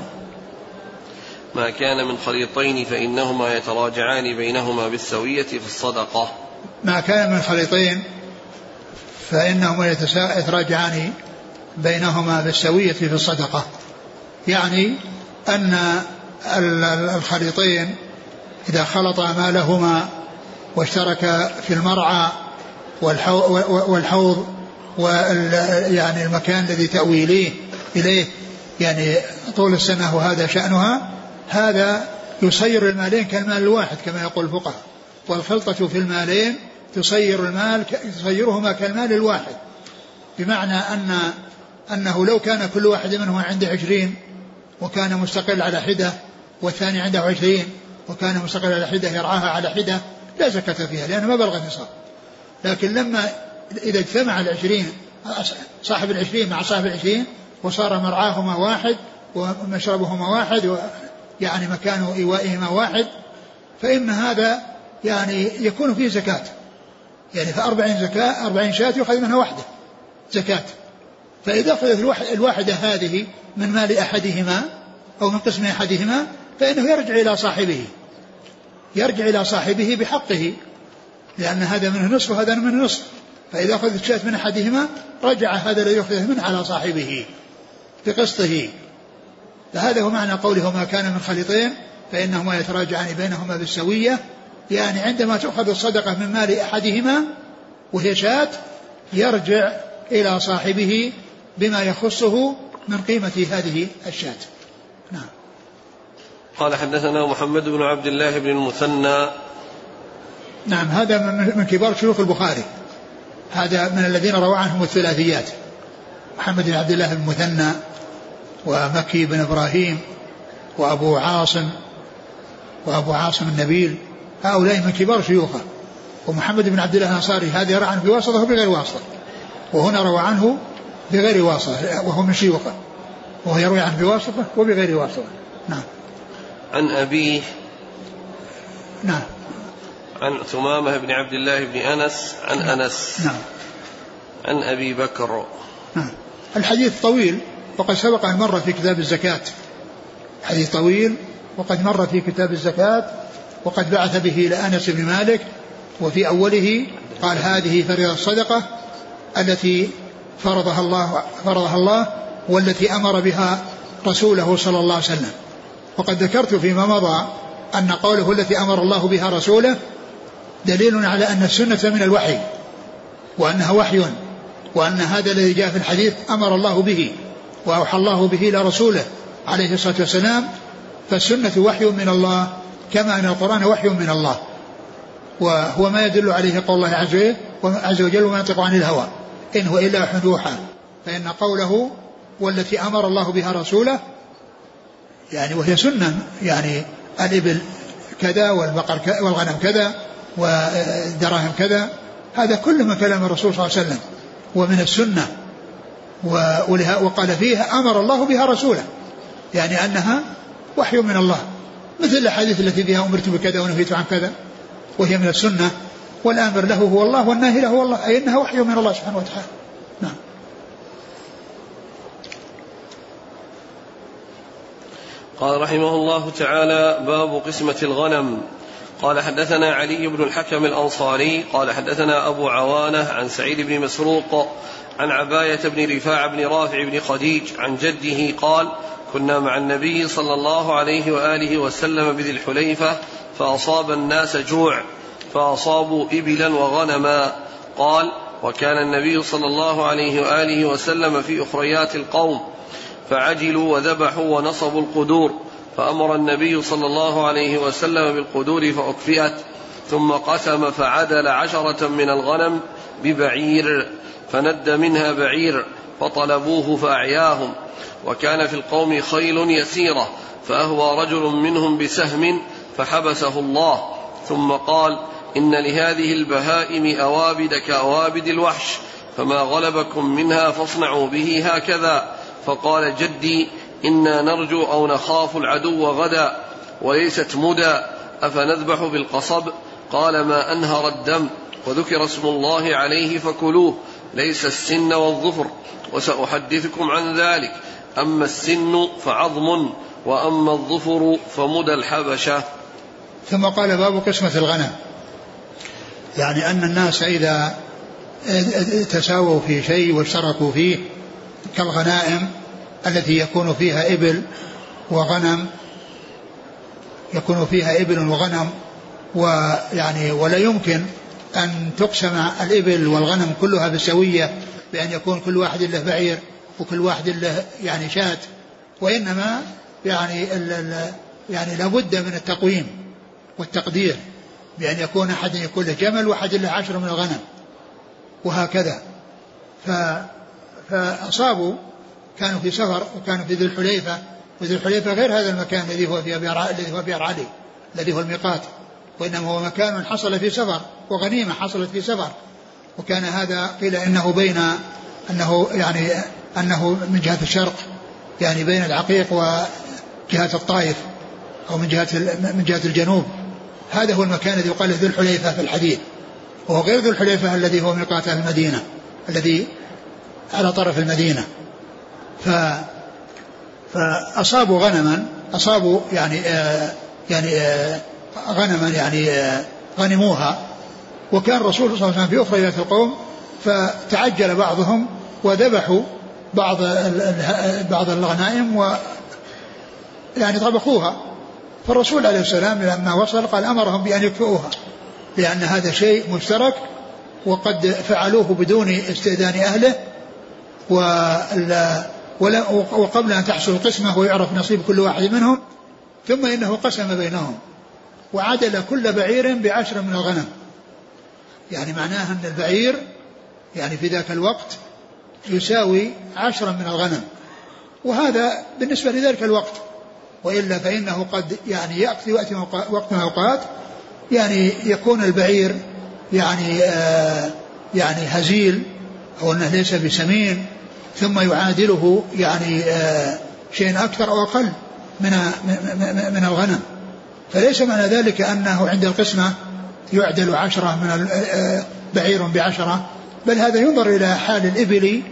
ما كان من خليطين فإنهما يتراجعان بينهما بالسوية في الصدقة. ما كان من خليطين فإنهما يتراجعان بينهما بالسوية في الصدقة. يعني أن الخليطين إذا خلطا مالهما واشترك في المرعى والحوض يعني المكان الذي تأوي إليه إليه يعني طول السنة وهذا شأنها هذا يصير المالين كالمال الواحد كما يقول الفقهاء والخلطة في المالين تصير المال تصيرهما كالمال الواحد بمعنى أن أنه لو كان كل واحد منهما عنده عشرين وكان مستقل على حدة والثاني عنده عشرين وكان مستقل على حدة يرعاها على حدة لا زكاة فيها لأنه ما بلغ النصاب. لكن لما إذا اجتمع العشرين صاحب العشرين مع صاحب العشرين وصار مرعاهما واحد ومشربهما واحد يعني مكان إيوائهما واحد فإن هذا يعني يكون فيه زكاة. يعني فأربعين زكاة أربعين شاة يؤخذ منها واحدة زكاة. فإذا أخذت الواحدة هذه من مال أحدهما أو من قسم أحدهما فإنه يرجع إلى صاحبه يرجع إلى صاحبه بحقه لأن هذا منه نصف وهذا منه نصف فإذا أخذت شاة من أحدهما رجع هذا الذي يأخذه منه على صاحبه بقسطه. فهذا هو معنى قوله ما كان من خليطين فإنهما يتراجعان بينهما بالسوية يعني عندما تؤخذ الصدقة من مال أحدهما وهي شاة يرجع إلى صاحبه بما يخصه من قيمة هذه الشاة. نعم. قال حدثنا محمد بن عبد الله بن المثنى. نعم هذا من كبار شيوخ البخاري. هذا من الذين روى عنهم الثلاثيات. محمد بن عبد الله بن المثنى ومكي بن إبراهيم وأبو عاصم وأبو عاصم النبيل. هؤلاء من كبار شيوخه. ومحمد بن عبد الله الأنصاري هذا يرى عنه بواسطة وبغير واسطة. وهنا روى عنه بغير واسطة وهو من شيوخه. وهو يروي عنه بواسطة وبغير واسطة. نعم. عن ابيه نعم. عن ثمامة بن عبد الله بن أنس عن نعم. أنس. نعم. عن أبي بكر. نعم. الحديث طويل وقد سبق أن مر في كتاب الزكاة. حديث طويل وقد مر في كتاب الزكاة وقد بعث به إلى أنس بن مالك وفي أوله قال هذه فريضة الصدقة التي فرضها الله فرضها الله والتي أمر بها رسوله صلى الله عليه وسلم. وقد ذكرت فيما مضى أن قوله التي أمر الله بها رسوله دليل على أن السنة من الوحي وأنها وحي وأن هذا الذي جاء في الحديث أمر الله به وأوحى الله به إلى رسوله عليه الصلاة والسلام فالسنة وحي من الله كما أن القرآن وحي من الله وهو ما يدل عليه قول الله عز وجل وما ينطق عن الهوى إن هو إلا وحي يوحى فإن قوله والتي أمر الله بها رسوله يعني وهي سنة يعني الإبل كذا والبقر كذا والغنم كذا ودراهم كذا. هذا كله من كلام الرسول صلى الله عليه وسلم. ومن السنة. وقال فيها أمر الله بها رسوله. يعني أنها وحي من الله. مثل الأحاديث التي فيها أمرت بكذا ونهيت عن كذا. وهي من السنة. والآمر له هو الله والناهي له هو الله. أي أنها وحي من الله سبحانه وتعالى. قال رحمه الله تعالى باب قسمة الغنم. قال حدثنا علي بن الحكم الأنصاري قال حدثنا أبو عوانة عن سعيد بن مسروق عن عباية بن رفاع بن رافع بن خديج عن جده قال كنا مع النبي صلى الله عليه وآله وسلم بذي الحليفة فأصاب الناس جوع فأصابوا إبلا وغنما. قال وكان النبي صلى الله عليه وآله وسلم في أخريات القوم. فعجلوا وذبحوا ونصبوا القدور فأمر النبي صلى الله عليه وسلم بالقدور فأكفئت ثم قسم فعدل عشرة من الغنم ببعير فند منها بعير فطلبوه فأعياهم وكان في القوم خيل يسيرة فأهوى رجل منهم بسهم فحبسه الله ثم قال إن لهذه البهائم أوابد كأوابد الوحش فما غلبكم منها فاصنعوا به هكذا. فقال جدي إنا نرجو أو نخاف العدو غدا وليست مدى أفنذبح بالقصب؟ قال ما أنهر الدم وذكر اسم الله عليه فكلوه ليس السن والظفر وسأحدثكم عن ذلك أما السن فعظم وأما الظفر فمدى الحبشة. ثم قال باب قسمة الغنم. يعني أن الناس إذا تساووا في شيء واشتركوا فيه كالغنائم التي يكون فيها إبل وغنم يكون فيها إبل وغنم ويعني ولا يمكن أن تقسم الإبل والغنم كلها بسوية بأن يكون كل واحد له بعير وكل واحد له يعني شاة وإنما يعني يعني لابد من التقويم والتقدير بأن يكون أحد يكون له جمل وأحد له عشر من الغنم وهكذا. ف فأصابوا كانوا في سفر وكانوا في ذي الحليفة وذي الحليفة غير هذا المكان الذي هو في الذي هو بئر علي الذي هو الميقات. وإنما هو مكان حصل في سفر وغنيمة حصلت في سفر. وكان هذا قيل إنه بين أنه يعني أنه من جهة الشرق يعني بين العقيق وجهة الطائف أو من جهة من جهة الجنوب. هذا هو المكان الذي يقال ذو الحليفة في الحديث. وهو غير ذو الحليفة الذي هو ميقات المدينة الذي على طرف المدينة. ف فأصابوا غنما أصابوا يعني آه يعني آه غنما يعني آه غنموها. وكان الرسول صلى الله عليه وسلم في أخرى القوم فتعجل بعضهم وذبحوا بعض بعض الغنائم و يعني طبخوها. فالرسول عليه السلام لما وصل قال أمرهم بأن يكفئوها لأن هذا شيء مشترك وقد فعلوه بدون استئذان أهله. وقبل أن تحصل القسمه ويعرف نصيب كل واحد منهم ثم إنه قسم بينهم. وعدل كل بعير بعشر من الغنم. يعني معناها أن البعير يعني في ذاك الوقت يساوي عشرا من الغنم. وهذا بالنسبة لذلك الوقت. وإلا فإنه قد يعني يأتي وقت وقت من الأوقات يعني يكون البعير يعني آه يعني هزيل أو أنه ليس بسمين ثم يعادله يعني آه شيء أكثر أو أقل من من الغنم. فليس معنى ذلك أنه عند القسمة يعدل عشرة من آه، بعير بعشرة بل هذا ينظر إلى حال الإبل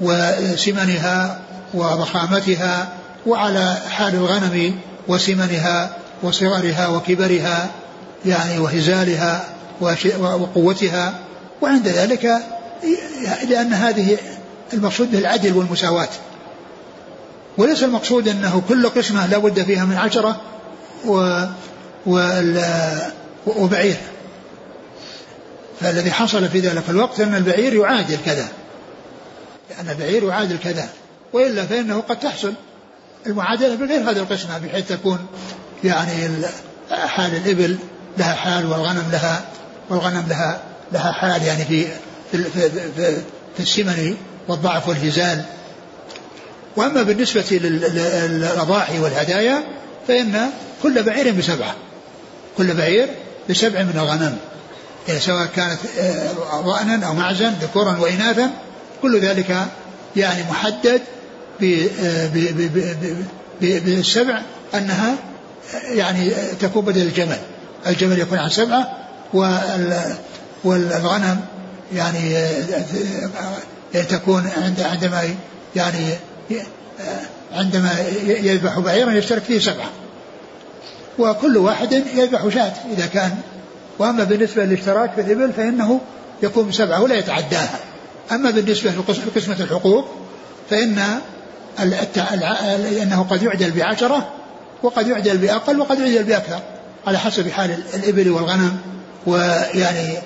وسمنها وضخامتها وعلى حال الغنم وسمنها وصغرها وكبرها يعني وهزالها وقوتها. وعند ذلك لأن هذه المقصود به العدل والمساواة. وليس المقصود أنه كل قسمة لا بد فيها من عشرة و وبعير. فالذي حصل في ذلك الوقت أن البعير يعادل كذا. لأن البعير يعادل كذا. وإلا فإنه قد تحصل المعادلة بغير هذه القسمة بحيث تكون يعني حال الإبل لها حال والغنم لها والغنم لها لها حال يعني في في, في, في, في السمن والضعف والهزال. وأما بالنسبة للأضاحي والهدايا فإن كل بعير بسبعة. كل بعير بسبع من الغنم. يعني سواء كانت آه، ضأنا أو معزا ذكورا وإناثا كل ذلك يعني محدد آه، بالسبع أنها يعني تكون بدل الجمل. الجمل يكون عن سبعة والغنم يعني آه، تكون عند عندما يعني عندما يذبح بعيرا يشترك فيه سبعة. وكل واحد يذبح شاة إذا كان. وأما بالنسبة للاشتراك في الإبل فإنه يكون بسبعة ولا يتعداها. أما بالنسبة لقسمة الحقوق فإن أنه قد يعدل بعشرة وقد يعدل بأقل وقد يعدل بأكثر على حسب حال الإبل والغنم ويعني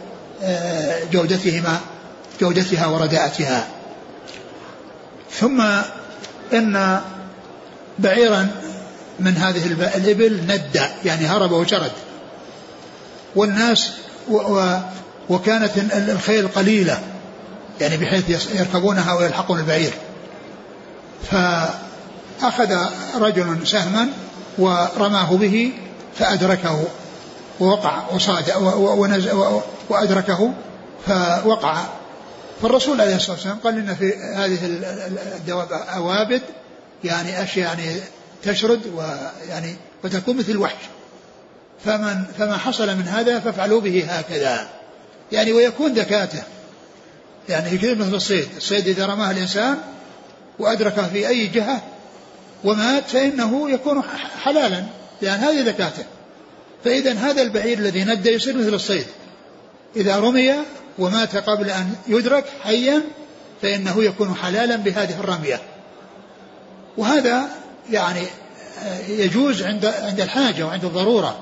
آه، جودتهما. جودتها ورداءتها. ثم إن بعيرا من هذه الإبل ندى يعني هرب وشرد. والناس و و وكانت الخيل قليلة يعني بحيث يركبونها ويلحقون البعير. فأخذ رجل سهما ورماه به فأدركه ووقع وصاد وأدركه فوقع فالرسول عليه الصلاة والسلام قال إن في هذه الدواب أوابد يعني أشياء يعني تشرد ويعني وتكون مثل الوحش فمن فما حصل من هذا فافعلوا به هكذا. يعني ويكون ذكاته يعني في مثل الصيد. الصيد إذا رماه الإنسان وأدركه في أي جهة ومات فإنه يكون حلالا لأن هذه ذكاته فإذا هذا البعير الذي ندى يصير مثل الصيد. إذا رمي ومات قبل أن يدرك حيا فإنه يكون حلالا بهذه الرمية. وهذا يعني آه، يجوز عند عند الحاجة وعند الضرورة.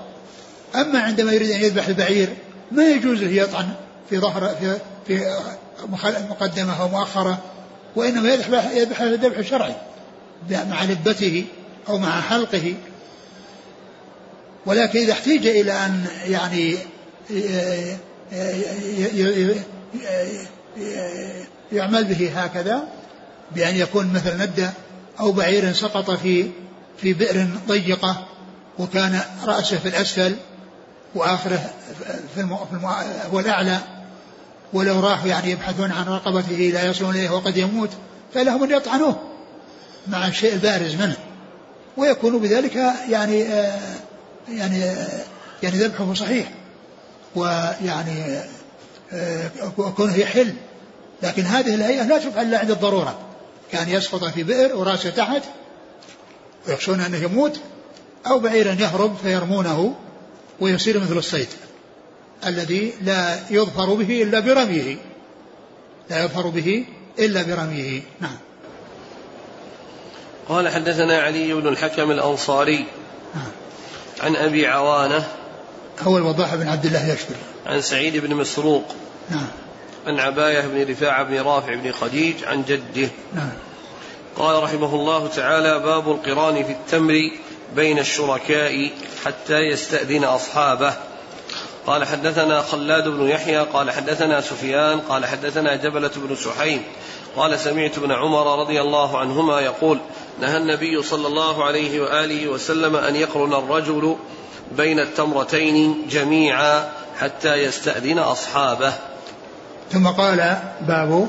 أما عندما يريد أن يذبح البعير ما يجوز له يطعن في ظهر في في مقدمة أو مؤخرة وإنما يذبح يذبح الذبح الشرعي مع لبته أو مع حلقه. ولكن إذا احتيج إلى أن يعني يعمل به هكذا بأن يكون مثلا ندى أو بعير سقط في في بئر ضيقة وكان رأسه في الأسفل وآخره في المو... في المو... هو الأعلى. ولو راحوا يعني يبحثون عن رقبته لا يصلون إليه وقد يموت فلهم أن يطعنوه مع الشيء البارز منه. ويكون بذلك يعني آه يعني آه يعني ذبحه صحيح. ويعني آه كونه يحل لكن هذه الهيئة لا تفعل إلا عند الضرورة. كان يسقط في بئر وراسه تحت ويخشون أنه يموت أو بعيرا يهرب فيرمونه ويصير مثل الصيد الذي لا يظفر به إلا برميه. لا يظفر به إلا برميه. نعم. قال حدثنا علي بن الحكم الأنصاري نعم. عن أبي عوانة هو الوضاح بن عبد الله يشكر. عن سعيد بن مسروق. نعم. عن عباية بن رفاعة بن رافع بن خديج عن جده. نعم. قال رحمه الله تعالى باب القران في التمر بين الشركاء حتى يستأذن أصحابه. قال حدثنا خلاد بن يحيى قال حدثنا سفيان قال حدثنا جبلة بن سحيم. قال سمعت ابن عمر رضي الله عنهما يقول نهى النبي صلى الله عليه وآله وسلم أن يقرن الرجل بين التمرتين جميعا حتى يستأذن أصحابه. ثم قال باب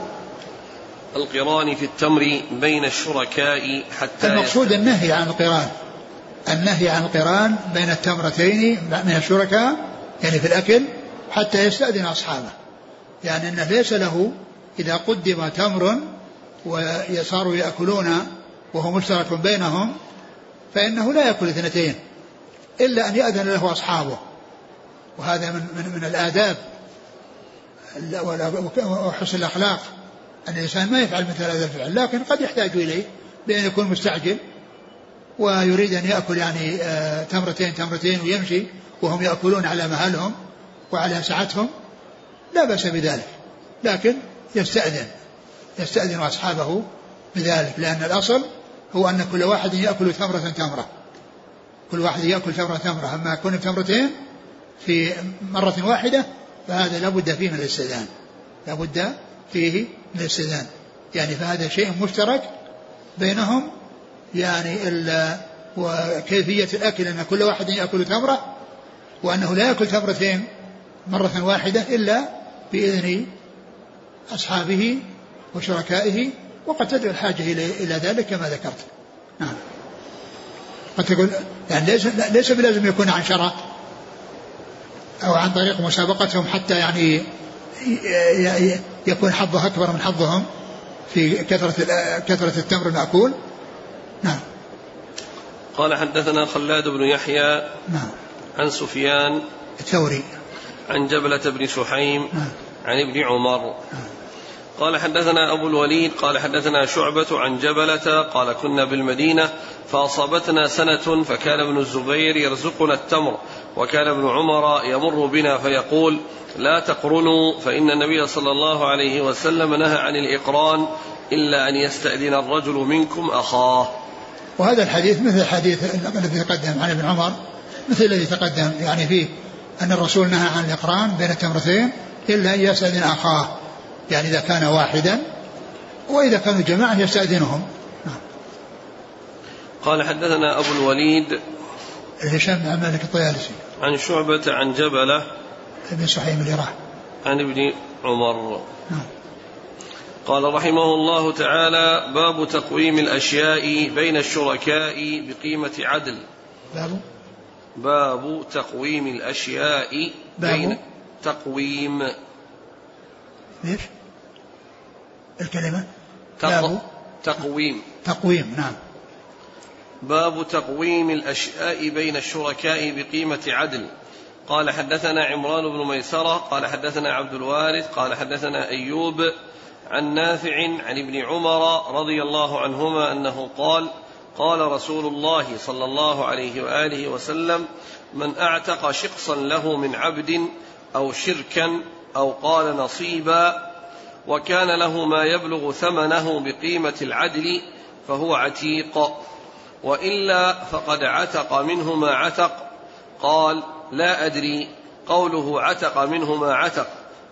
القران في التمر بين الشركاء حتى المقصود النهي عن القران. النهي عن القران بين التمرتين من الشركاء يعني في الأكل حتى يستأذن أصحابه. يعني أنه ليس له إذا قدم تمر وصاروا يأكلون وهو مشترك بينهم فإنه لا يأكل اثنتين. إلا أن يأذن له أصحابه. وهذا من, من, من الآداب. وحسن الأخلاق. أن الإنسان ما يفعل مثل هذا الفعل لكن قد يحتاج إليه بأن يكون مستعجل. ويريد أن يأكل يعني آه، تمرتين تمرتين ويمشي وهم يأكلون على مهلهم وعلى سعتهم لا بأس بذلك. لكن يستأذن. يستأذن أصحابه بذلك لأن الأصل هو أن كل واحد يأكل تمرة تمرة. كل واحد يأكل تمرة تمرة أما يكون تمرتين في مرة واحدة فهذا لابد فيه من الاستئذان. لابد فيه من الاستئذان. يعني فهذا شيء مشترك بينهم. يعني وكيفية الأكل أن كل واحد يأكل تمرة وأنه لا يأكل تمرتين مرة واحدة إلا بإذن أصحابه وشركائه. وقد تدعو الحاجة إلى ذلك كما ذكرت. نعم. قد تقول يعني ليس ليس بلازم يكون عن شرع أو عن طريق مسابقتهم حتى يعني يكون حظه أكبر من حظهم في كثرة كثرة التمر المأكول. نعم. قال حدثنا خلاد بن يحيى نعم. عن سفيان الثوري. عن جبلة بن سحيم نعم. عن ابن عمر. قال حدثنا أبو الوليد قال حدثنا شعبة عن جبلة قال كنا بالمدينة فأصابتنا سنة فكان ابن الزبير يرزقنا التمر وكان ابن عمر يمر بنا فيقول لا تقرنوا فإن النبي صلى الله عليه وسلم نهى عن الإقران إلا أن يستأذن الرجل منكم أخاه. وهذا الحديث مثل الحديث الذي تقدم عن ابن عمر مثل الذي تقدم يعني فيه أن الرسول نهى عن الإقران بين التمرتين إلا أن يستأذن أخاه. يعني إذا كان واحدا وإذا كانوا جماعة يستأذنهم. نعم. قال حدثنا أبو الوليد هشام بن مالك الطيالسي. عن شعبة عن جبلة بن سحيم الإراح عن ابن عمر. نعم. قال رحمه الله تعالى باب تقويم الأشياء بين الشركاء بقيمة عدل. باب؟ باب تقويم الأشياء بين باب تقويم ليش؟ الكلمة؟ تق... باب؟ تقويم. تقويم نعم. باب تقويم الأشياء بين الشركاء بقيمة عدل. قال حدثنا عمران بن ميسرة قال حدثنا عبد الوارث قال حدثنا أيوب عن نافع عن ابن عمر رضي الله عنهما أنه قال قال رسول الله صلى الله عليه وآله وسلم من أعتق شقصا له من عبد أو شركا أو قال نصيبا وكان له ما يبلغ ثمنه بقيمة العدل فهو عتيق. وإلا فقد عتق منه ما عتق. قال لا أدري قوله عتق منه ما عتق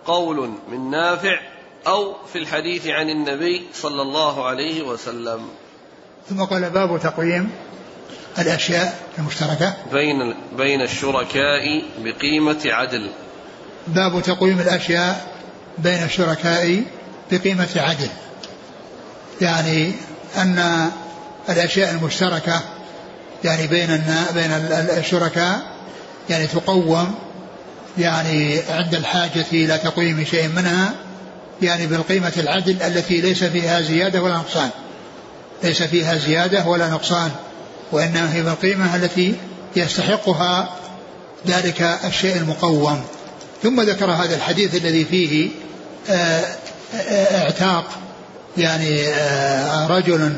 قول من نافع أو في الحديث عن النبي صلى الله عليه وسلم. ثم قال باب تقويم الأشياء المشتركة. بين بين الشركاء بقيمة عدل. باب تقويم الأشياء بين الشركاء بقيمة عدل. يعني أن الأشياء المشتركة يعني بين بين الشركاء يعني تقوم يعني عند الحاجة إلى تقويم شيء منها يعني بالقيمة العدل التي ليس فيها زيادة ولا نقصان. ليس فيها زيادة ولا نقصان وإنما هي بالقيمة التي يستحقها ذلك الشيء المقوم. ثم ذكر هذا الحديث الذي فيه آه، آه، اعتاق يعني آه، رجل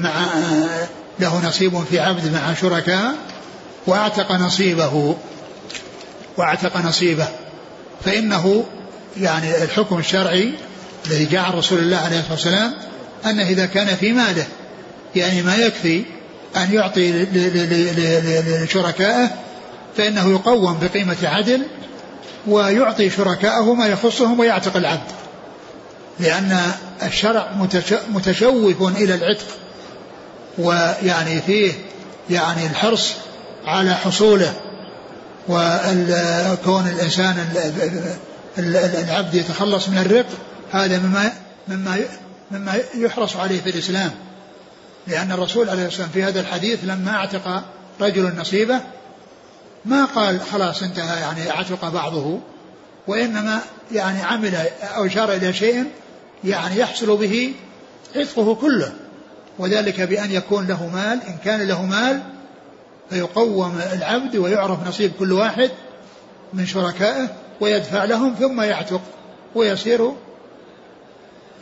مع له نصيب في عبد مع شركاء واعتق نصيبه واعتق نصيبه. فإنه يعني الحكم الشرعي الذي جاء عن رسول الله عليه الصلاة والسلام أنه إذا كان في ماله يعني ما يكفي أن يعطي لشركائه فإنه يقوم بقيمة عدل ويعطي شركائه ما يخصهم ويعتق العبد لأن الشرع متشوف إلى العتق ويعني فيه يعني الحرص على حصوله وكون الإنسان العبد يتخلص من الرق هذا مما مما مما يحرص عليه في الإسلام. لأن الرسول عليه الصلاة والسلام في هذا الحديث لما أعتق رجل نصيبه ما قال خلاص انتهى يعني اعتق بعضه وإنما يعني عمل أو أشار إلى شيء يعني يحصل به عتقه كله وذلك بأن يكون له مال إن كان له مال فيقوم العبد ويعرف نصيب كل واحد من شركائه ويدفع لهم ثم يعتق ويصير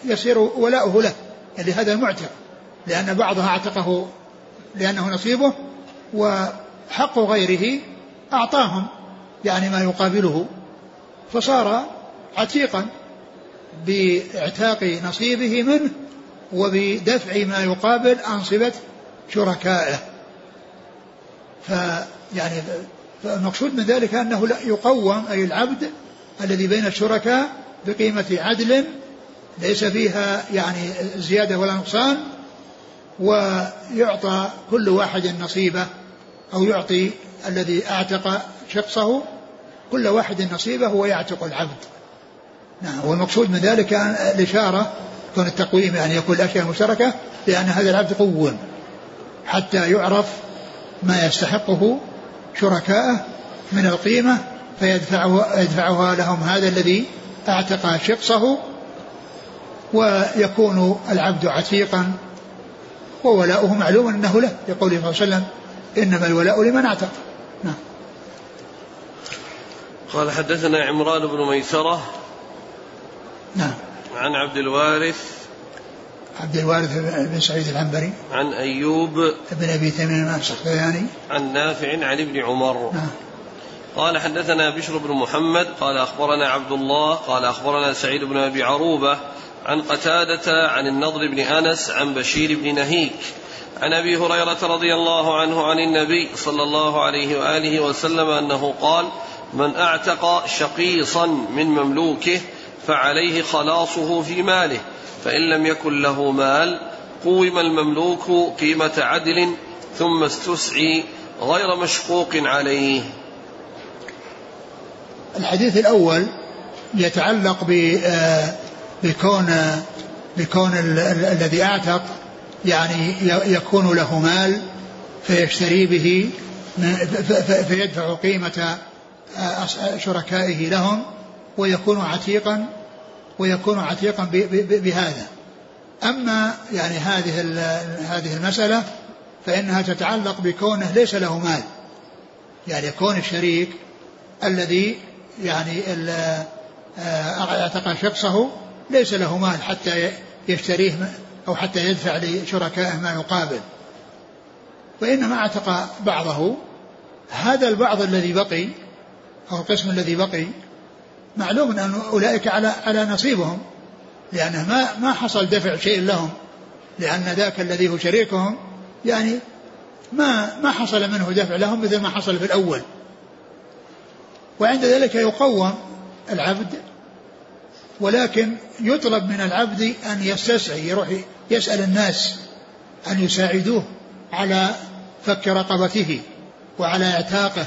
يصير ولاؤه له يعني هذا المعتق لأن بعضها اعتقه لأنه نصيبه وحق غيره أعطاهم يعني ما يقابله فصار عتيقا بإعتاق نصيبه منه وبدفع ما يقابل أنصبة شركائه. فيعني فالمقصود من ذلك أنه لا يقوم أي العبد الذي بين الشركاء بقيمة عدل ليس فيها يعني زيادة ولا نقصان ويعطى كل واحد نصيبه أو يعطي الذي أعتق شخصه كل واحد نصيبه ويعتق العبد. نعم والمقصود من ذلك الإشارة كون التقويم يعني يكون الأشياء مشتركة لأن هذا العبد قوم حتى يعرف ما يستحقه شركاءه من القيمة فيدفعه يدفعها لهم هذا الذي أعتق شقصه ويكون العبد عتيقا وولاؤه معلوم أنه له. لقوله صلى الله عليه وسلم إنما الولاء لمن اعتق. نعم. قال حدثنا عمران بن ميسرة نعم. عن عبد الوارث عبد الوارث بن سعيد العنبري. عن أيوب بن أبي تميم السختياني عن نافع عن ابن عمر. نعم. قال حدثنا بشر بن محمد قال أخبرنا عبد الله قال أخبرنا سعيد بن أبي عروبة عن قتادة عن النضر بن أنس عن بشير بن نهيك. عن أبي هريرة رضي الله عنه عن النبي صلى الله عليه وآله وسلم أنه قال من أعتق شقيصا من مملوكه فعليه خلاصه في ماله فإن لم يكن له مال قوم المملوك قيمة عدل ثم استسعي غير مشقوق عليه. الحديث الأول يتعلق آه، بكون بكون الذي أعتق يعني يكون له مال فيشتري به فيدفع قيمة شركائه لهم ويكون عتيقا ويكون عتيقا بهذا. أما يعني هذه هذه المسألة فإنها تتعلق بكونه ليس له مال. يعني كون الشريك الذي يعني آه، أعتق شخصه ليس له مال حتى يشتريه أو حتى يدفع لشركائه ما يقابل. وإنما أعتق بعضه هذا البعض الذي بقي أو القسم الذي بقي معلوم أن أولئك على على نصيبهم لأنه ما ما حصل دفع شيء لهم لأن ذاك الذي هو شريكهم يعني ما ما حصل منه دفع لهم مثل ما حصل في الأول. وعند ذلك يقوم العبد ولكن يطلب من العبد أن يستسعي يروح يسأل الناس أن يساعدوه على فك رقبته وعلى اعتاقه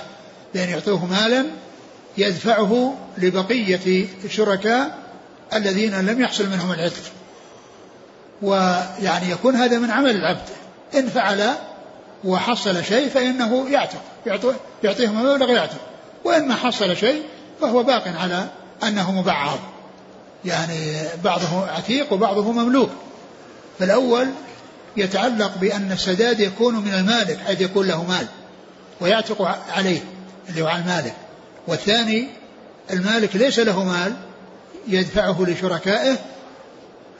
بأن يعطوه مالا يدفعه لبقية الشركاء الذين لم يحصل منهم العتق. ويعني يكون هذا من عمل العبد. إن فعل وحصل شيء فإنه يعتق. يعطيهم مبلغ يعتق. وإن ما حصل شيء فهو باق على أنه مبعض. يعني بعضه عتيق وبعضه مملوك. فالأول يتعلق بأن السداد يكون من المالك حيث يكون له مال ويعتق عليه اللي هو على المالك. والثاني المالك ليس له مال يدفعه لشركائه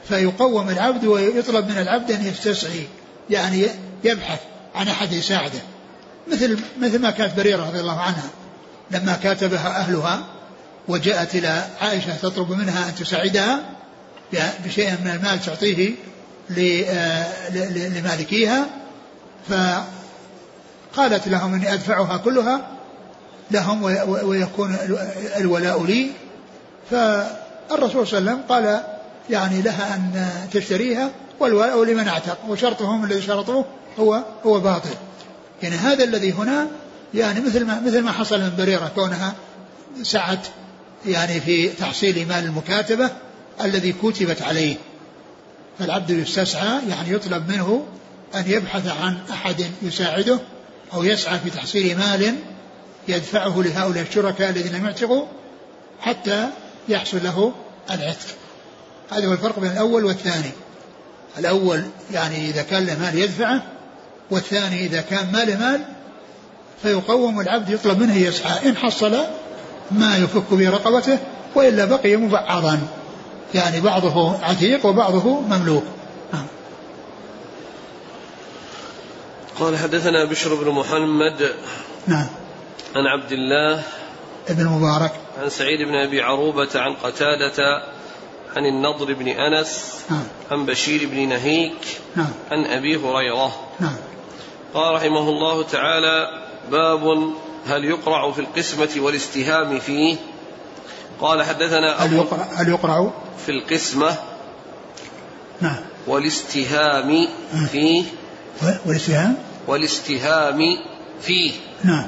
فيقوم العبد ويطلب من العبد أن يستسعي يعني يبحث عن أحد يساعده. مثل مثل ما كانت بريرة رضي الله عنها لما كاتبها أهلها وجاءت إلى عائشة تطلب منها أن تساعدها بشيء من المال تعطيه لمالكيها فقالت لهم إني أدفعها كلها لهم ويكون الولاء لي. فالرسول صلى الله عليه وسلم قال يعني لها أن تشتريها والولاء لمن اعتق وشرطهم الذي شرطوه هو هو باطل. يعني هذا الذي هنا يعني مثل ما مثل ما حصل من بريرة كونها سعت يعني في تحصيل مال المكاتبة الذي كتبت عليه. فالعبد يستسعى يعني يطلب منه أن يبحث عن أحد يساعده أو يسعى في تحصيل مال يدفعه لهؤلاء الشركاء الذين لم يعتقوا حتى يحصل له العتق. هذا هو الفرق بين الأول والثاني. الأول يعني إذا كان له مال يدفعه والثاني إذا كان ما له مال فيقوم العبد يطلب منه يسعى إن حصل ما يفك به رقبته وإلا بقي مبعضا. يعني بعضه عتيق وبعضه مملوك. نعم. قال حدثنا بشر بن محمد نعم. عن عبد الله ابن مبارك. عن سعيد بن أبي عروبة عن قتادة عن النضر بن أنس نعم. عن بشير بن نهيك نعم. عن أبي هريرة. نعم. قال رحمه الله تعالى باب هل يقرع في القسمة والاستهام فيه؟ قال حدثنا هل يقرع, هل يقرع في القسمة نعم. والاستهام فيه والاستهام؟ والاستهام فيه نعم.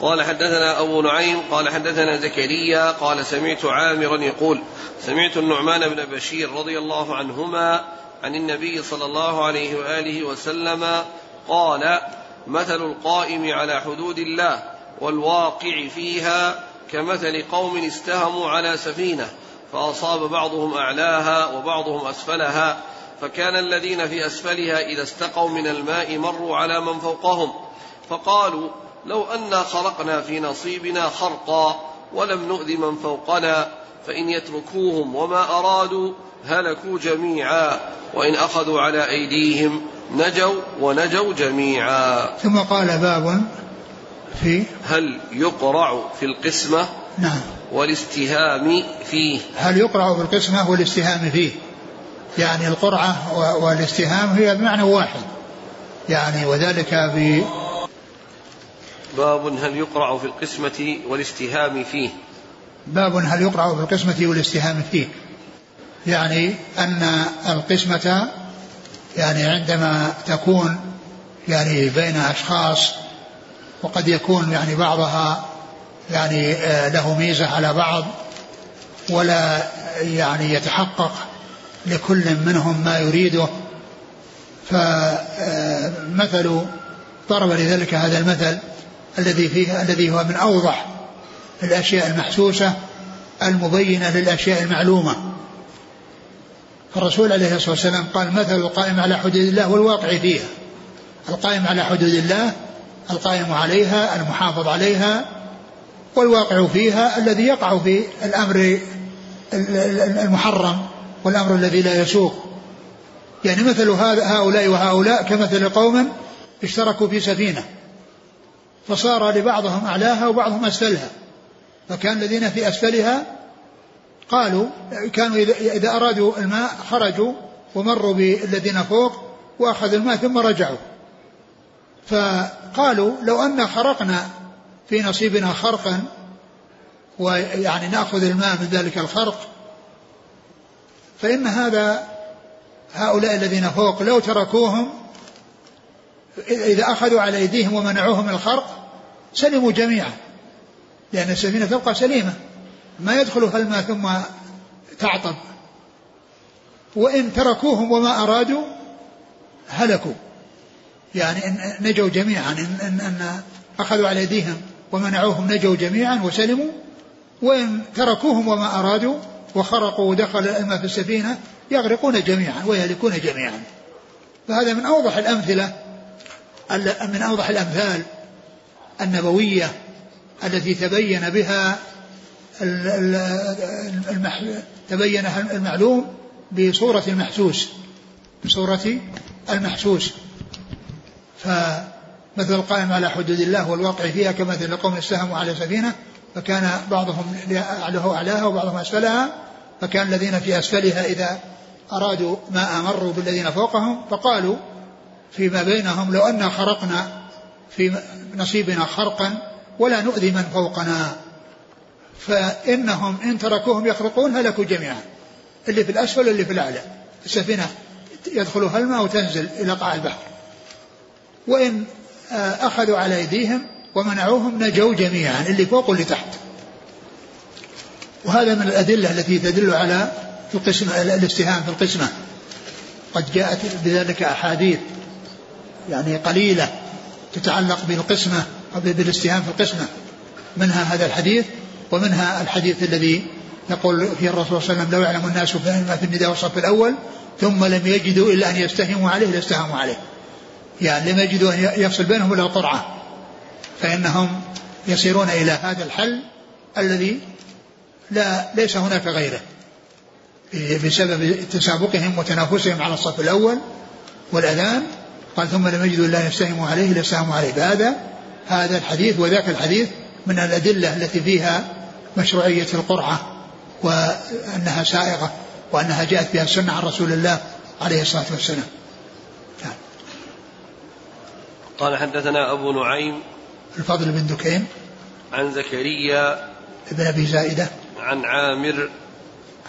قال حدثنا أبو نعيم قال حدثنا زكريا قال سمعت عامرا يقول سمعت النعمان بن بشير رضي الله عنهما عن النبي صلى الله عليه وآله وسلم قال مثل القائم على حدود الله والواقع فيها كمثل قوم استهموا على سفينة فأصاب بعضهم أعلاها وبعضهم أسفلها فكان الذين في أسفلها إذا استقوا من الماء مروا على من فوقهم. فقالوا لو أنا خرقنا في نصيبنا خرقا ولم نؤذ من فوقنا فإن يتركوهم وما أرادوا هلكوا جميعا وإن أخذوا على أيديهم نجوا ونجوا جميعا. ثم قال باب في هل يقرع في القسمة نعم. والاستهام فيه؟ هل يقرع في القسمة والاستهام فيه؟ يعني القرعة والاستهام هي بمعنى واحد. يعني وذلك ب باب هل يقرع في القسمة والاستهام فيه؟ باب هل يقرع في القسمة والاستهام فيه. يعني أن القسمة يعني عندما تكون يعني بين أشخاص وقد يكون يعني بعضها يعني آه، له ميزة على بعض ولا يعني يتحقق لكل منهم ما يريده. فمثل ضرب لذلك هذا المثل الذي فيه الذي هو من أوضح الأشياء المحسوسة المبينة للأشياء المعلومة. فالرسول عليه الصلاة والسلام قال مثل القائم على حدود الله والواقع فيها. القائم على حدود الله القائم عليها المحافظ عليها والواقع فيها الذي يقع في الأمر المحرم والأمر الذي لا يسوق. يعني مثل هؤلاء وهؤلاء كمثل قوم اشتركوا في سفينة فصار لبعضهم أعلاها وبعضهم أسفلها. فكان الذين في أسفلها قالوا كانوا إذا أرادوا الماء خرجوا ومروا بالذين فوق وأخذوا الماء ثم رجعوا. فقالوا لو أن خرقنا في نصيبنا خرقا ويعني نأخذ الماء من ذلك الخرق فإن هذا هؤلاء الذين فوق لو تركوهم إذا أخذوا على أيديهم ومنعوهم الخرق سلموا جميعا لأن السفينة تبقى سليمة ما يدخلها الماء ثم تعطب. وإن تركوهم وما أرادوا هلكوا. يعني إن نجوا جميعا إن, إن, إن أخذوا على أيديهم ومنعوهم نجوا جميعا وسلموا وإن تركوهم وما أرادوا وخرقوا ودخل الماء في السفينة يغرقون جميعا ويهلكون جميعا. فهذا من أوضح الأمثلة من أوضح الأمثال النبوية التي تبين بها تبين المعلوم بصورة المحسوس بصورة المحسوس. فمثل القائم على حدود الله والواقع فيها كمثل قوم استهموا على سفينة فكان بعضهم له أعلاها وبعضهم أسفلها فكان الذين في أسفلها إذا أرادوا ما أمروا بالذين فوقهم فقالوا فيما بينهم لو أن خرقنا في نصيبنا خرقا ولا نؤذي من فوقنا فإنهم إن تركوهم يخرقون هلكوا جميعا اللي في الأسفل واللي في الأعلى السفينة يدخلها الماء وتنزل إلى قاع البحر. وإن آه، أخذوا على أيديهم ومنعوهم نجوا جميعا اللي فوق واللي تحت. وهذا من الأدلة التي تدل على القسمة الاستهام في القسمة. قد جاءت بذلك أحاديث يعني قليلة تتعلق بالقسمة أو بالاستهام في القسمة. منها هذا الحديث ومنها الحديث الذي يقول فيه الرسول صلى الله عليه وسلم لو يعلم الناس ما في النداء والصف الأول ثم لم يجدوا إلا أن يستهموا عليه لاستهموا عليه. يعني لم يجدوا أن يفصل بينهم إلا قرعة. فإنهم يصيرون إلى هذا الحل الذي لا ليس هناك غيره. بسبب تسابقهم وتنافسهم على الصف الأول والأذان قال ثم لم يجدوا أن يستهموا عليه ليستهموا عليه. فهذا هذا الحديث وذاك الحديث من الأدلة التي فيها مشروعية القرعة وأنها سائغة وأنها جاءت بها السنة عن رسول الله عليه الصلاة والسلام نعم. قال حدثنا أبو نعيم الفضل بن دكين عن زكريا ابن أبي زائدة عن عامر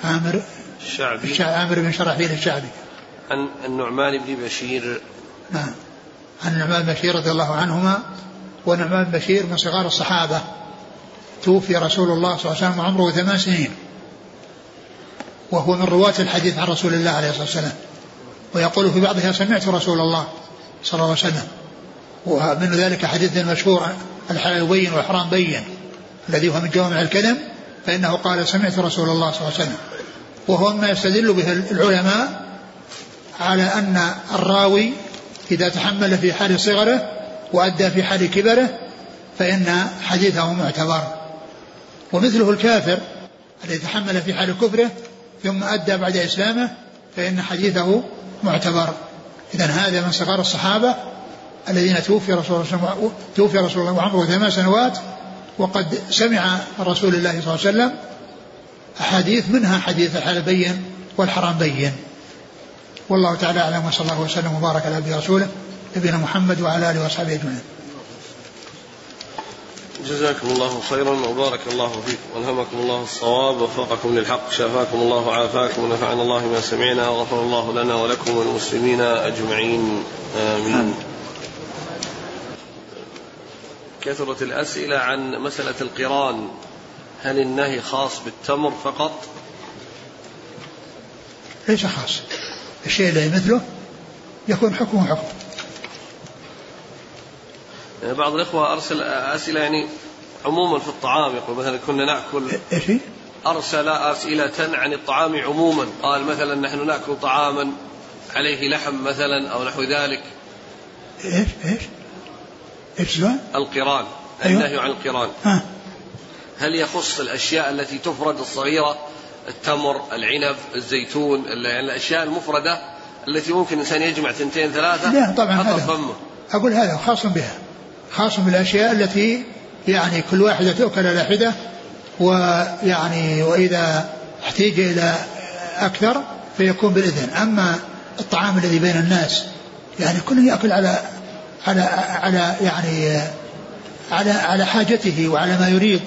عامر الشعبي. عامر بن شرحبيل الشعبي. عن النعمان بن بشير. نعم. عن النعمان بن بشير رضي الله عنهما ونعمان بن بشير من صغار الصحابة. توفي رسول الله صلى الله عليه وسلم وعمره ثمان سنين. وهو من رواة الحديث عن رسول الله عليه الصلاة والسلام. ويقول في بعضها سمعت رسول الله صلى الله عليه وسلم. ومن ذلك حديث المشهور الحلال بين والحرام بين الذي هو من جوامع الكلم فإنه قال سمعت رسول الله صلى الله عليه وسلم. وهو ما يستدل به العلماء على أن الراوي إذا تحمل في حال صغره وأدى في حال كبره فإن حديثه معتبر. ومثله الكافر الذي تحمل في حال كفره ثم أدى بعد إسلامه فإن حديثه معتبر. إذا هذا من صغار الصحابة الذين توفي رسول الله توفي رسول الله وعمره ثمان سنوات وقد سمع رسول الله صلى الله عليه وسلم أحاديث منها حديث الحلال بين والحرام بين. والله تعالى أعلم وصلى الله وسلم وبارك على عبده ورسوله نبينا محمد وعلى آله وأصحابه أجمعين. جزاكم الله خيرا وبارك الله فيكم. والهمكم الله الصواب ووفقكم للحق شافاكم الله وعافاكم ونفعنا الله ما سمعنا وغفر الله لنا ولكم والمسلمين أجمعين. آمين. كثرت الأسئلة عن مسألة القران. هل النهي خاص بالتمر فقط؟ ليس خاص. الشيء الذي مثله يكون حكمه حكم. يعني بعض الإخوة أرسل أسئلة يعني عموما في الطعام. يقول مثلا كنا نأكل إيش أرسل أسئلة عن الطعام عموما. قال مثلا نحن نأكل طعاما عليه لحم مثلا أو نحو ذلك. إيش؟ إيش؟ سؤال؟ القران أيوة. النهي عن القران ها. هل يخص الأشياء التي تفرد الصغيرة التمر العنب الزيتون يعني الأشياء المفردة التي ممكن الإنسان يجمع ثنتين ثلاثة لا طبعا هذا أقول هذا خاص بها خاص بالأشياء التي يعني كل واحدة تؤكل على حدة ويعني وإذا احتيج إلى أكثر فيكون بالإذن أما الطعام الذي بين الناس يعني كل يأكل على على على يعني على على حاجته وعلى ما يريد.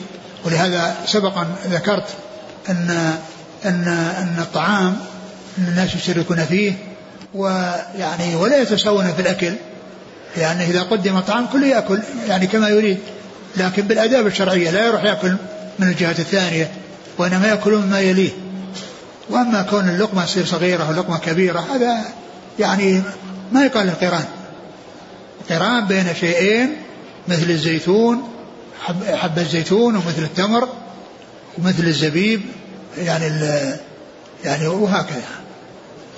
ولهذا سبقا ذكرت أن أن أن الطعام الناس يشركون فيه ويعني ولا يتساوون في الأكل. لأنه إذا قدم طعام كله يأكل يعني كما يريد. لكن بالآداب الشرعية لا يروح يأكل من الجهة الثانية وإنما يأكلون مما يليه. وأما كون اللقمة تصير صغيرة ولقمة كبيرة هذا يعني ما يقال القران. قران بين شيئين مثل الزيتون حب, الزيتون ومثل التمر ومثل الزبيب يعني يعني وهكذا.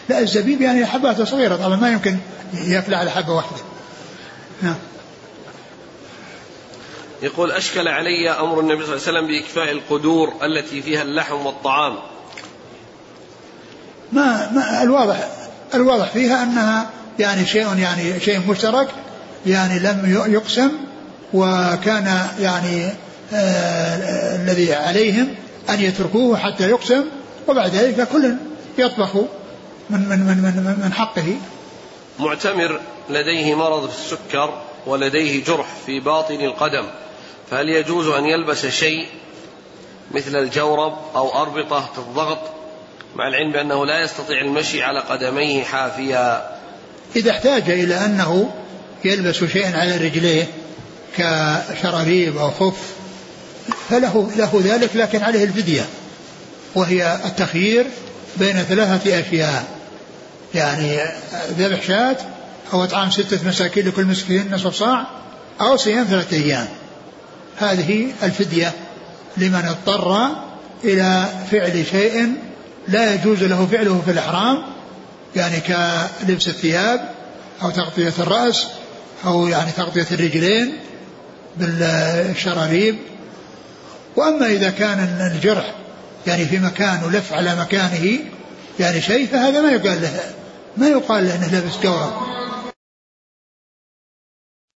لا الزبيب يعني حباته صغيرة طبعا ما يمكن يأكل على حبة واحدة. نعم. يقول أشكل علي أمر النبي صلى الله عليه وسلم بإكفاء القدور التي فيها اللحم والطعام. ما, ما الواضح الواضح فيها أنها يعني شيء يعني شيء مشترك يعني لم يقسم وكان يعني آه الذي عليهم أن يتركوه حتى يقسم وبعد ذلك كل يطبخ من من من من, من حقه. معتمر لديه مرض في السكر ولديه جرح في باطن القدم فهل يجوز أن يلبس شيء مثل الجورب أو أربطة الضغط مع العلم بأنه لا يستطيع المشي على قدميه حافيا؟ إذا احتاج إلى أنه يلبس شيئا على رجليه كشراريب أو خف فله له ذلك لكن عليه الفدية وهي التخيير بين ثلاثة أشياء. يعني ذبح شاة أو إطعام ستة مساكين لكل مسكين نصف صاع أو صيام ثلاثة أيام. هذه الفدية لمن اضطر إلى فعل شيء لا يجوز له فعله في الإحرام يعني كلبس الثياب أو تغطية الرأس أو يعني تغطية الرجلين بالشراريب. وأما إذا كان الجرح يعني في مكان ولف على مكانه يعني شيء فهذا ما يقال له ما يقال له إنه لابس جورب